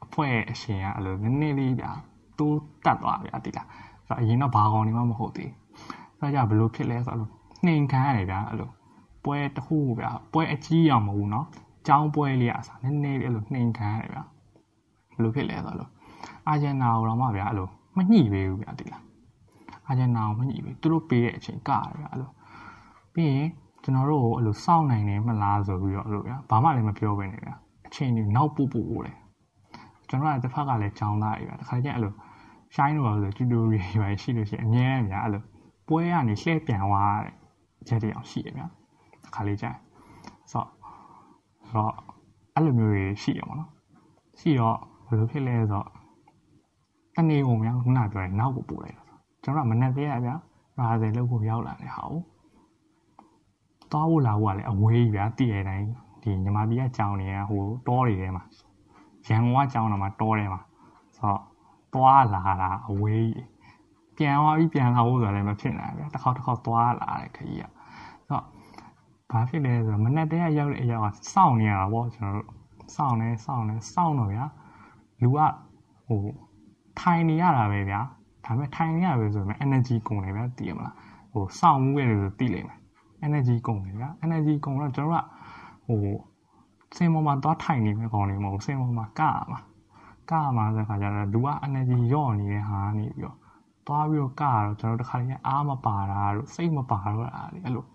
အဖွဲ့အရှင်ကအဲ့လိုနည်းနည်းလေးဗျာတိုးတက်သွားဗျာဒီလားဆိုတော့အရင်တော့ဘာကောင်နေမှမဟုတ်သေးဘူးဆိုတော့ဘယ်လိုဖြစ်လဲဆိုတော့နှိမ်ခံရတယ်ဗျာအဲ့လိုပွဲတစ်ခုဗျာပွဲအကြီးအောင်မဟုတ်ဘူးเนาะចောင်းပွဲလေးအစားနည်းနည်းလေးအဲ့လိုနှိမ်ခံရတယ်ဗျာဘယ်လိုဖြစ်လဲဆိုတော့အာဂျင်နာကိုတော့မှဗျာအဲ့လိုမညှိပေးဘူးဗျာဒီလား အာဂျင်နာကိုမညှိပေးသူတို့ပေးတဲ့အချိန်ကရတယ်ဗျာအဲ့လိုပြီးရင်ကျွန်တော်တို့ကိုအဲ့လိုစောင့်နိုင်တယ်မလားဆိုပြီးတော့အဲ့လိုဗျာဘာမှလည်းမပြောဘဲနေဗျာအချိန်ကြီးနောက်ပို့ပို့ပို့တယ်ကျွန်တော်ကတစ်ဖက်ကလည်းကြောင်းသားတွေဗျာတစ်ခါကျအဲ့လို shine လို့ဆိုတူတူရီပဲရှိလို့ရှိရင်အမြဲတမ်းဗျာအဲ့လိုပွဲကနေလှည့်ပြန်သွားတဲ့ချက်တွေအောင်ရှိရဗျာတစ်ခါလေးကြာဆိုတော့အဲ့လိုမျိုးတွေရှိရမှာနော်ရှိတော့ဘယ်လိုဖြစ်လဲဆိုတော့တနေ့ကုန်ဗျာခုနပြောရင်နောက်ကိုပို့လိုက်တော့ ကျွန်တော်ကမနဲ့သေးရဗျာရာဇယ်လောက်ကိုရောက်လာတဲ့ဟာကိုသွားဖို့လာဖို့ကလည်းအဝေးကြီးဗျာတည်ရတိုင်းဒီညီမပြည်ကကြောင်နေရဟိုတောတွေထဲမှာရန်ကုန်ကကြောင်တော့မှတောထဲမှာဆိုတော့သွားလာတာအဝေးကြီးပြန်သွားပြီးပြန်လာဖို့ဆိုလည်းမဖြစ်နိုင်ဗျာတစ်ခေါက်တစ်ခေါက်သွားလာတဲ့ခကြီးကဆိုတော့ဘာဖြစ်လဲဆိုတော့မနဲ့တည်းကရောက်တဲ့အရာကစောင့်နေရတာပေါ့ကျွန်တော်တို့စောင့်နေစောင့်နေစောင့်တော့ဗျာလူကဟိုထိုင်နေရတာပဲဗျာ ဒါပေမဲ့ထိုင်နေရပဲဆိုရင် energy ကုန်တယ်ဗျာသိရမလားဟိုစောင့်မှုခဲ့တယ်ဆိုသိလိမ့်မယ် energy ကုန်တယ်ဗျာ energy ကုန်တော့ကျွန်တော်ကဟိုစင်ပေါ်မှာသွားထိုင်နေမယ်ကောင်းနေမဟုတ်စင်ပေါ်မှာကရမှာကရမှာဆိုတဲ့ခါကျတော့လူက energy ရော့နေတဲ့ဟာနေပြီးတော့သွားပြီးတော့ကရတော့ကျွန်တော်တခါတည်းအားမပါတာတို့စိတ်မပါတော့တာလေအဲ့လို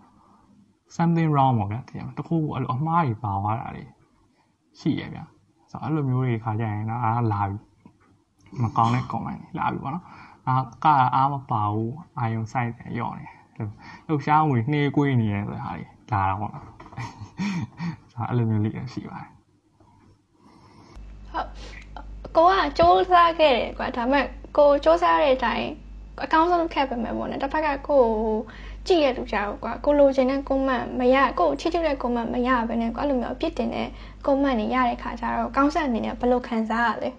something wrong ပေါ့ဗျာတင်တခုအဲ့လိုအမှားတွေပါသွားတာလေရှိရဗျာဆိုတော့အဲ့လိုမျိုးတွေခါကြရင်တော့အားလာပြီမကောင်းတဲ့ comment တွေလာပြီပေါ့နော် အားကအားမပါဘူးအာယုံ site ရော့နေလှုပ်ရှားမှုနှေးကွေးနေရဆိုတဲ့ဟာတွေလာတာပေါ့နော်ဒါအဲ့လိုမျိုးလေးရှိပါတယ်ဟုတ်ကိုကစူးစမ်းခဲ့တယ်ကွာဒါပေမဲ့ကိုစူးစမ်းတဲ့အတိုင်းအကောင်းဆုံးလုပ်ခဲ့ပေမဲ့ပေါ့နော်တစ်ဖက်ကကိုကြည့်ရတူကြတော့ကွာကိုလိုချင်တဲ့ comment မရကိုချစ်ချစ်တဲ့ comment မရဘဲနဲ့ကွာအဲ့လိုမျိုးအပြစ်တင်တဲ့ comment တွေရတဲ့ခါကျတော့ကောင်းဆက်အနေနဲ့ဘယ်လိုခံစားရလဲ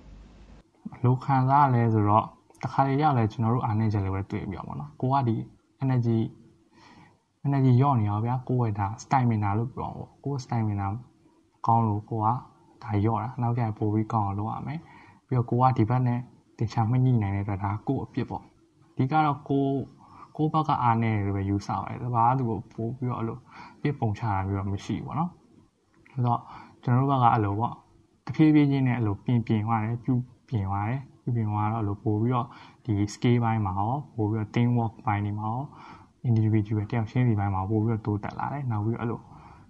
ဘယ်လိုခံစားရလဲဆိုတော့တ ခါလေရောက်လဲကျွန်တော်တို့အားနေကြလေပဲတွေ့ပြီးတော့ပေါ့နော်ကိုကဒီ energy energy ရော့နေရောဗျာကိုယ့်ရဲ့ဒါ stamina လို့ပြောပေါ့ကိုယ့် stamina ကောင်းလို့ကိုကဒါရော့တာနောက်ကျရင်ပိုပြီးကောင်းအောင်လုပ်ရမယ်ပြီးတော့ကိုကဒီဘက်နဲ့တင်ချာမညှိနိုင်တဲ့အတွက်ဒါကိုယ့်အပြစ်ပေါ့ဒီကတော့ကိုကိုဘက်ကအားနေတယ်ပဲယူဆပါတယ်တဘာသူကိုပို့ပြီးတော့အဲ့လိုပြစ်ပုံချတာမျိုးတော့မရှိဘူးပေါ့နော်ဆိုတော့ကျွန်တော်တို့ဘက်ကအဲ့လိုပေါ့တဖြည်းဖြည်းချင်းနဲ့အဲ့လိုပြင်ပြင်သွားတယ်ပြုပြင်သွားတယ် ပြုပြင်သွားတော့အဲ့လိုပို့ပြီးတော့ဒီ scale ဘိုင်းမှာရောပို့ပြီးတော့ team work ဘိုင်းတွေမှာရော individual တယောက်ချင်းစီပိုင်းမှာပို့ပြီးတော့တိုးတက်လာတယ်နောက်ပြီးတော့အဲ့လို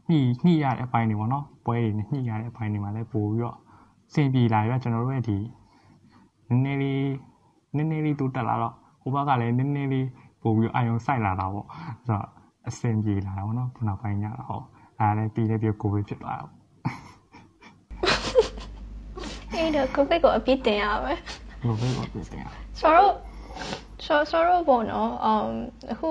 ညှိညှိရတဲ့အပိုင်းတွေပေါ့နော်ပွဲတွေနဲ့ညှိရတဲ့အပိုင်းတွေမှာလည်းပို့ပြီးတော့စင်ပြေလာပြီကျွန်တော်တို့ရဲ့ဒီနည်းနည်းလေးနည်းနည်းလေးတိုးတက်လာတော့ဟိုဘက်ကလည်းနည်းနည်းလေးပို့ပြီးအာယုံစိုက်လာတာပေါ့ဆိုတော့အစင်ပြေလာတာပေါ့နော်ခုနောက်ပိုင်းညတော့ဟုတ်အဲလည်းပြီးလည်းပြီးကိုဗစ်ဖြစ်သွားတာပေါ့အဲ့တော့ကိုဗစ်ကိုအပြစ်တင်ရပါ မယ်ကိုဗစ်ကိုအပြစ်တင်ရဆိုတော့ဆိုဆိုတော့ပေါ့နော်အမ်အခု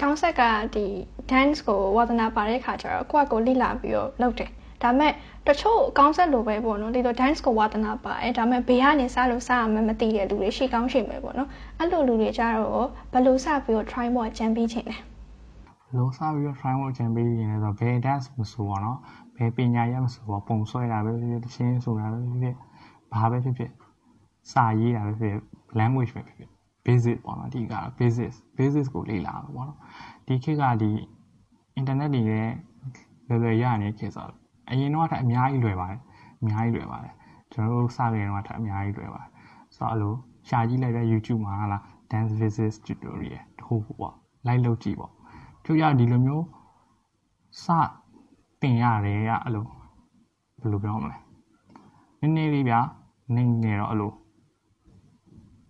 ကောင်းဆက်ကဒီ dance ကိုဝါသနာပါတဲ့ခါကျတော့ကိုယ့်ကိုလိလာပြီးတော့လုပ်တယ်ဒါပေမဲ့တချို့ကောင်းဆက်လိုပဲပေါ့နော်ဒီလို dance ကိုဝါသနာပါအဲဒါပေမဲ့ဘေးကနေစလို့စရမှမသိတဲ့လူတွေရှိကောင်းရှိမယ်ပေါ့နော်အဲ့လိုလူတွေကြတော့ဘယ်လိုစပြီးတော့ try ဖို့အကြံပေးခြင်းလဲလုံးစပြီးတော့ try ဖို့အကြံပေးရင်လည်းဆိုဘယ် dance မဆိုပေါ့နော်ဘယ်ပညာရမဆိုပေါ့ပုံဆွဲတာပဲဖြစ်ဖြစ်တခြင်းဆိုတာပဲဖြစ်ဖြစ်ဘာပဲဖြစ်ဖြစ် စာရေးတာပဲဖြစ်ဖြစ် language ပဲဖြစ်ဖြစ် basic ပေါ့နော်ဒီက basic basic ကိုလေ့လာမှာပေါ့နော်ဒီခေတ်ကဒီအင်တာနက်တွေလည်းလွယ်လွယ်ရနေခေတ်ဆိုတော့အရင်တော့ထက်အများကြီးလွယ်ပါတယ်အများကြီးလွယ်ပါတယ်ကျွန်တော်တို့စခဲ့တော့ထက်အများကြီးလွယ်ပါတယ်ဆိုတော့အဲ့လိုရှာကြည့်လိုက်တဲ့ YouTube မှာဟာလား dance visit tutorial တခုပေါ့လိုက်လုပ်ကြည့်ပေါ့သူရဒီလိုမျိုးစတင်ရတယ်ကအဲ့လိုဘယ်လိုပြောမလဲနည်းနည်းလေးဗျာနေနေတော့အဲ့လို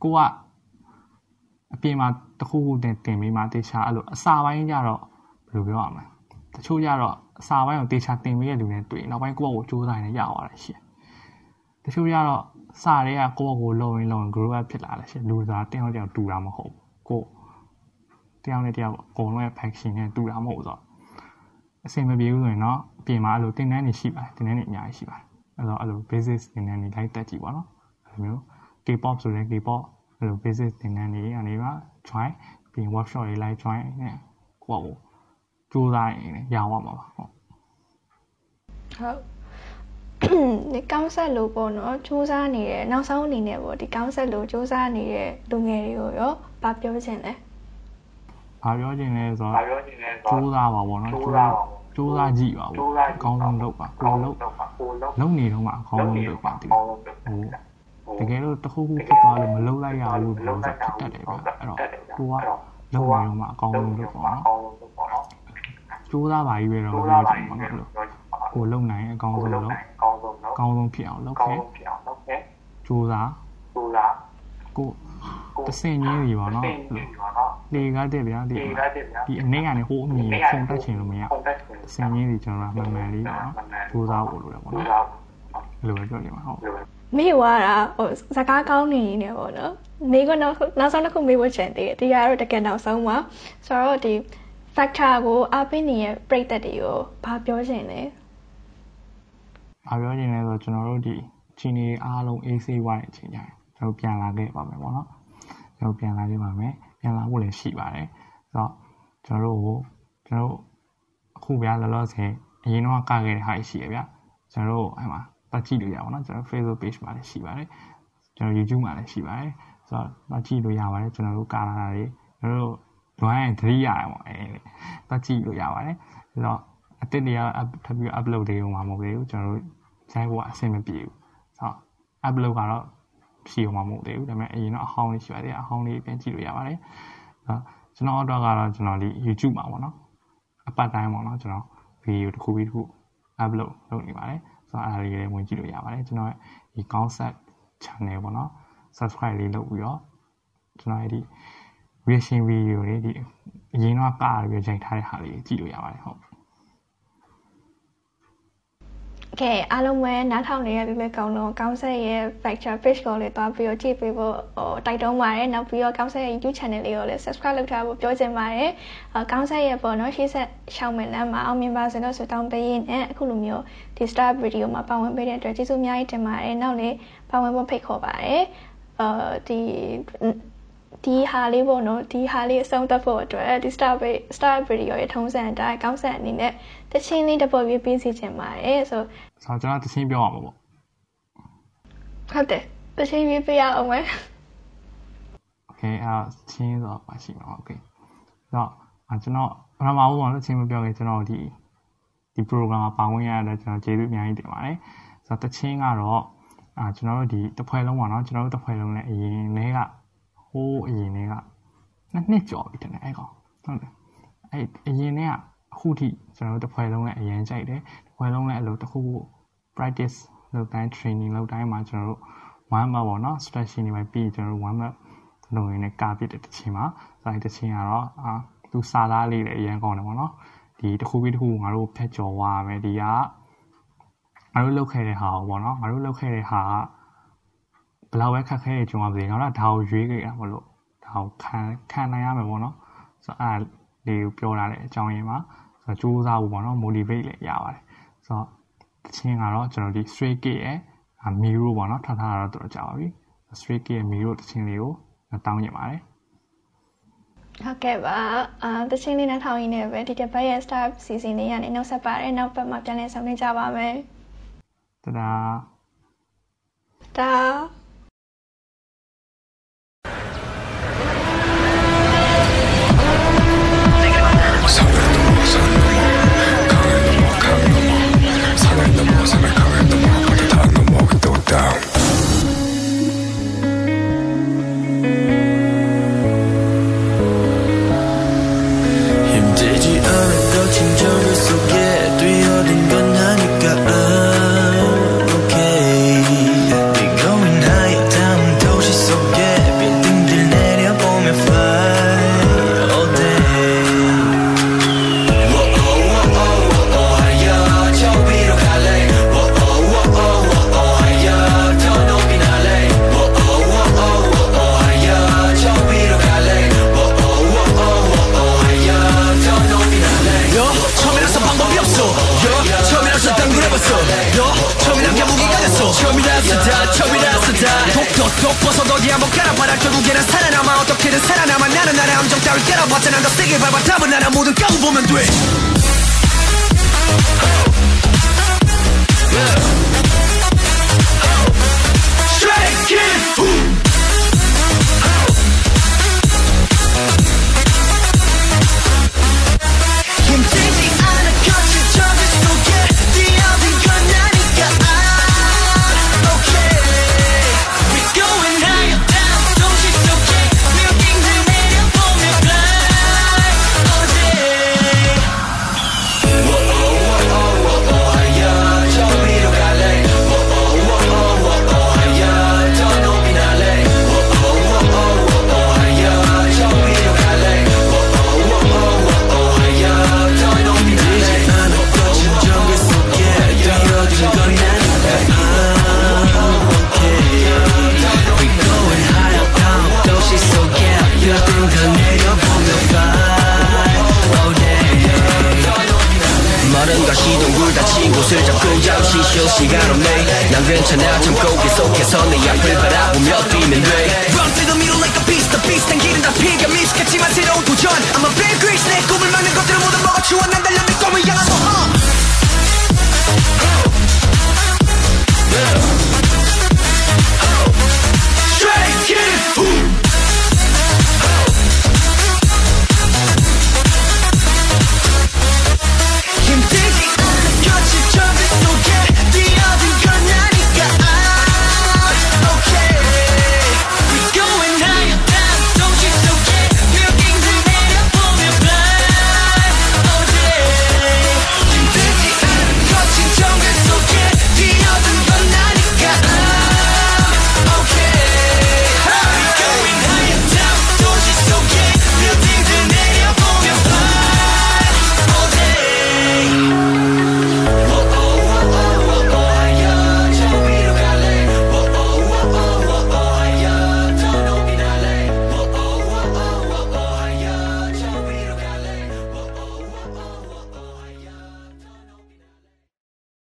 ကိုကအပြင်မှာတခုခုတင်တင်ပြီးမှတေချာအဲ့လိုအစာပိုင်းကြတော့ဘယ်လိုပြောရမလဲတချို့ကြတော့အစာပိုင်းကိုတေချာတင်ပြီးတဲ့လူတွေတွေ့နောက်ပိုင်းကိုယ့်ဘက်ကိုစူးစမ်းနေရသွားတယ်ရှင်တချို့ကြတော့စာတွေကကိုယ့်ဘက်ကိုလုံရင်လုံရင် grow up ဖြစ်လာတယ်ရှင်လူသားတယောက်တယောက်တူတာမဟုတ်ဘူးကိုတယောက်နဲ့တယောက်အကုန်လုံးရဲ့ faction နဲ့တူတာမဟုတ်ဆိုတော့အဆင်မပြေဘူးဆိုရင်တော့အပြင်မှာအဲ့လိုတင်တန်းနေရှိပါတယ်တင်တန်းနေအများကြီးရှိပါတယ်အဲ့တော့အဲ့လို basic တင်တန်းနေလိုက်တက်ကြည့်ပါတော့အဲ့လိုမျိုး K-pop ဆိုရင် K-pop အဲ့လို basic သင်တန်းတွေအနေမှာ join ပြီး workshop တွေ live join နဲ့ကိုယ့်ကိုစူးစမ်းရင်ရအောင်ပါပါဟုတ်ဟုတ်ဒီကောင်းဆက်လို့ပေါ့နော်စူးစမ်းနေတဲ့နောက်ဆုံးအနေနဲ့ပေါ့ဒီကောင်းဆက်လို့စူးစမ်းနေတဲ့လူငယ်တွေကိုရောဗာပြောချင်လဲဘာပြောချင်လဲဆိုတော့စူးစမ်းပါပေါ့နော်စူးစမ်းစူးစမ်းကြည့်ပါဘူးအကောင်းဆုံးလုပ်ပါကိုလုပ်လုပ်နေတော့မှအကောင်းဆုံးလုပ်ပါဒီဟို တကယ်လို့တခုခုဖြစ်သွားလို့မလုပ်လိုက်ရဘူးလို့ဆိုဖြစ်တတ်တယ်ဗျအဲ့တော့ကိုကလုပ်နေတော့မှအကောင်းဆုံးလုပ်ပါနော်စူးစမ်းပါကြီးပဲတော့မပြောချင်ဘူးနော်လို့ကိုလုံနိုင်အကောင်းဆုံးလုပ်အကောင်းဆုံးဖြစ်အောင်လုပ်ခဲ့စူးစမ်းစူးစမ်းကိုတဆင်ချင်းကြီးပါနော်လေကားတက်ဗျာဒီဒီအနေကနေဟိုအမြင်ဖုံတက်ချင်လို့မရတဆင်ချင်းကြီးကျွန်တော်မှန်မှန်လေးပေါ့နော်စူးစမ်းဖို့လိုတယ်ပေါ့နော်အဲ့လိုပဲပြောချင်ပါဟုတ် မေ့သွားတာဟိုစကားကောင်းနေနေပေါ့နော်မေးကနောက်နောက်ဆုံးတစ်ခုမေးဖို့ချင်သေးတယ်ဒီကတော့တကယ်နောက်ဆုံးပါဆိုတော့ဒီ factor ကိုအပိနေရဲ့ပြိသက်တွေကိုဘာပြောချင်လဲဘာပြောချင်လဲဆိုတော့ကျွန်တော်တို့ဒီချင်းနေအားလုံး AC ဝိုင်းအချိန်ကြကျွန်တော်ပြန်လာခဲ့ပါမယ်ပေါ့နော်ကျွန်တော်ပြန်လာခဲ့ပါမယ်ပြန်လာဖို့လည်းရှိပါတယ်ဆိုတော့ကျွန်တော်တို့ကျွန်တော်တို့အခုဗျာလောလောဆယ်အရင်တော့ကခဲ့တဲ့ဟာရှိရဗျာကျွန်တော်တို့အဲ့မှာ ပတ်ကြည့်လို့ရပါတော့ကျွန်တော် Facebook page မှာလည်းရှိပါတယ်ကျွန်တော် YouTube မှာလည်းရှိပါတယ်ဆိုတော့ပတ်ကြည့်လို့ရပါတယ်ကျွန်တော်တို့ကာလာတာတွေကျွန်တော်တို့လွမ်းရင်သတိရတယ်ပေါ့အဲပတ်ကြည့်လို့ရပါတယ်ဆိုတော့အတစ်တွေကထပ်ပြီး upload တွေမှာမဟုတ်ဘူးကျွန်တော်တို့ဆိုင်ဖို့အဆင်မပြေဘူးဆိုတော့ upload ကတော့ရှိအောင်မဟုတ်သေးဘူးဒါပေမဲ့အရင်တော့အဟောင်းလေးရှိပါတယ်အဟောင်းလေးပြန်ကြည့်လို့ရပါတယ်ဆိုတော့ကျွန်တော်တော့ကတော့ကျွန်တော်ဒီ YouTube မှာပေါ့နော်အပတ်တိုင်းပေါ့နော်ကျွန်တော်ဗီဒီယိုတစ်ခုပြီးတစ်ခု upload လုပ်နေပါတယ်ဆို တော့အားလေးလည်းဝင်ကြည့်လို့ရပါတယ်ကျွန်တော်ဒီ concept channel ပေါ့နော် subscribe လေးလုပ်ပြီးတော့ကျွန်တော်ဒီ reaction video တွေဒီအရင်တော့ကားပြီးချိန်ထားတဲ့ဟာလေးကြည့်လို့ရပါတယ်ဟုတ် ကဲအားလုံးပဲနားထောင်နေရပြီပဲကောင်းတော့ကောင်းဆက်ရဲ့ factor page ကိုလည်းတွားပြီးတော့ကြည့်ပေးဖို့ဟိုတိုက်တွန်းပါတယ်နောက်ပြီးတော့ကောင်းဆက်ရဲ့ YouTube channel လေးကိုလည်း subscribe လုပ်ထားဖို့ပြောချင်ပါတယ်အကောင်းဆက်ရဲ့ပေါ့နော်ရှေ့ဆက်ရှောင်းမယ်လမ်းမှာအောင်မြင်ပါစေလို့ဆုတောင်းပေးရင်းနဲ့အခုလိုမျိုးဒီ star video မှာပါဝင်ပေးတဲ့အတွက်ကျေးဇူးအများကြီးတင်ပါတယ်နောက်လည်းပါဝင်ဖို့ဖိတ်ခေါ်ပါတယ်အာဒီဒီဟာလေးပေါ့နော်ဒီဟာလေးအဆုံးသတ်ဖို့အတွက်ဒီ star star video ရဲ့ထုံးစံအတိုင်းကောင်းဆက်အနေနဲ့ တချင်းလေးတစ်ပုတ်ပြီးပြီးစီခြင်းပါတယ်ဆိုဆာကျွန်တော်တချင်းပြောအောင်ပေါ့ဟုတ်တယ်တချင်းပြီးပြရအောင်မယ် Okay အဲချင်းဆိုပါရှိမှာ Okay တော့ကျွန်တော်ပထမဦးပေါ့နော်ချင်းမပြောခင်ကျွန်တော်ဒီဒီ program မှာပါဝင်ရတဲ့ကျွန်တော်ကျေးဇူးအများကြီးတင်ပါတယ်ဆိုတော့တချင်းကတော့အာကျွန်တော်တို့ဒီတစ်ဖွဲလုံးပေါ့နော်ကျွန်တော်တို့တစ်ဖွဲလုံးလည်းအရင်လဲကဟိုးအရင်လဲကနှစ်နှစ်ကျော်ပြီတဲ့အဲ့ကောင်ဟုတ်တယ်အဲ့အရင်လဲက ခုထိကျွန်တော်တို့တစ်ဖွဲ့လုံးလည်းအရင်ကြိုက်တယ်တစ်ဖွဲ့လုံးလည်းအလိုတစ်ခုခု practice လုပ်တိုင်း training လုပ်တိုင်းမှာကျွန်တော်တို့ one map ပေါ့နော် strategy တွေပဲပြီးကျွန်တော်တို့ one map လုပ်ရင်းနဲ့ကာပစ်တဲ့တခြင်းမှာဆိုရင်တခြင်းကတော့အာသူစာသားလေးလည်းအရင်ကောင်းတယ်ပေါ့နော်ဒီတစ်ခုပြီးတစ်ခုငါတို့ဖက်ကျော်သွားရမယ်ဒီကငါတို့လုပ်ခဲ့တဲ့ဟာပေါ့နော်ငါတို့လုပ်ခဲ့တဲ့ဟာကဘယ်လောက်ပဲခက်ခဲနေကြုံရပါစေငါတို့ဒါကိုရွေးခဲ့ရမလို့ဒါကိုခံခံနိုင်ရမယ်ပေါ့နော်ဆိုတော့အဲ့လေးကိုပြောထားတဲ့အကြောင်းရင်းမှာဆိုတော့ စူးစမ်းဖို့ပေါ့နော် motivate လည်းရပါတယ်ဆိုတော့တချင်းကတော့ကျွန်တော်ဒီ straight kick ရဲ့ miro ပေါ့နော်ထားထားတာတော့တော်ကြာပါပြီ straight kick ရဲ့ miro တချင်းလေးကိုတောင်းညင်ပါတယ်ဟုတ်ကဲ့ပါအာတချင်းလေးနဲ့ထောင်ရင်းနဲ့ပဲဒီတစ်ပတ်ရဲ့ start season လေးကနေနောက်ဆက်ပါတယ်နောက်ပတ်မှာပြန်လည်ဆောင်နေကြပါမယ်တဒါတာ was in the car in the morning, put it on the walk, throw it down. 괜찮아 참고 계속해서 내 앞을 바라보며 뛰면 돼 Run through the middle like a beast The beast 난 길은 다 피가 미식했지만 새로운 도전. I'm a big reach 내 꿈을 막는 것들은 모두 먹어치워 난 달려 내 꿈을